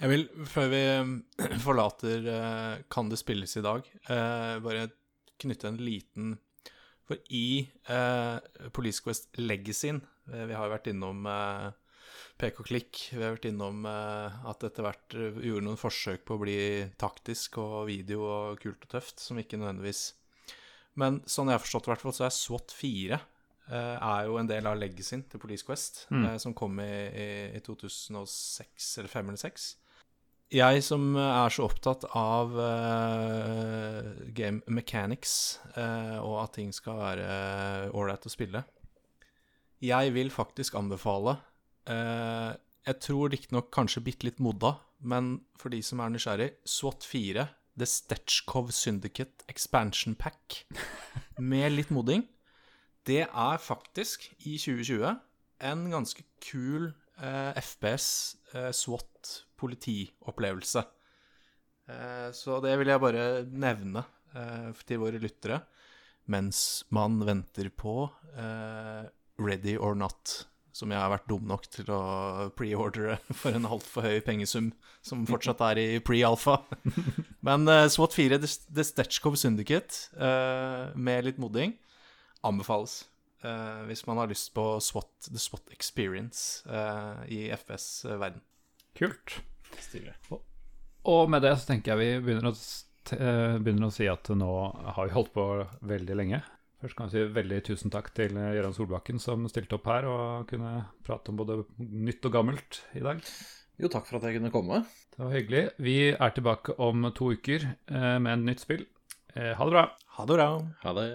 Jeg vil, før vi forlater eh, Kan det spilles i dag, eh, bare knytte en liten For i eh, Police Quest Legacyen Vi har jo vært innom pek PK-klikk. Vi har vært innom at etter hvert gjorde noen forsøk på å bli taktisk og video og kult og tøft, som ikke nødvendigvis Men sånn jeg har forstått det, så er SWAT 4 eh, er jo en del av legacyen til Police Quest, mm. som kom i, i, i 2006 eller 2005 eller 6. Jeg som er så opptatt av uh, game mechanics uh, og at ting skal være ålreit å spille Jeg vil faktisk anbefale eh, Jeg tror riktignok kanskje bitte litt modda, men for de som er nysgjerrig, SWAT 4, The Stetchkov Syndicate Expansion Pack, med litt modding, det er faktisk, i 2020, en ganske kul eh, FPS eh, SWAT-politiopplevelse. Eh, så det vil jeg bare nevne eh, til våre lyttere mens man venter på eh, Ready or Not, som jeg har vært dum nok til å preordre for en altfor høy pengesum, som fortsatt er i pre-alfa. Men SWAT 4, The, Stetchkov Syndicate, med litt modding, anbefales. hvis man har lyst på SWAT, The SWAT Experience i FPS-verden. Kult. Stilig. Og med det så tenker jeg vi begynner å, t- eh, begynner å si at nå har vi holdt på veldig lenge. Først kan jeg si veldig tusen takk til eh, Gøran Solbakken som stilte opp her og kunne prate om både nytt og gammelt i dag. Jo, takk for at jeg kunne komme. Det var hyggelig. Vi er tilbake om to uker eh, med et nytt spill. Eh, Ha det bra. Ha det bra. Ha det.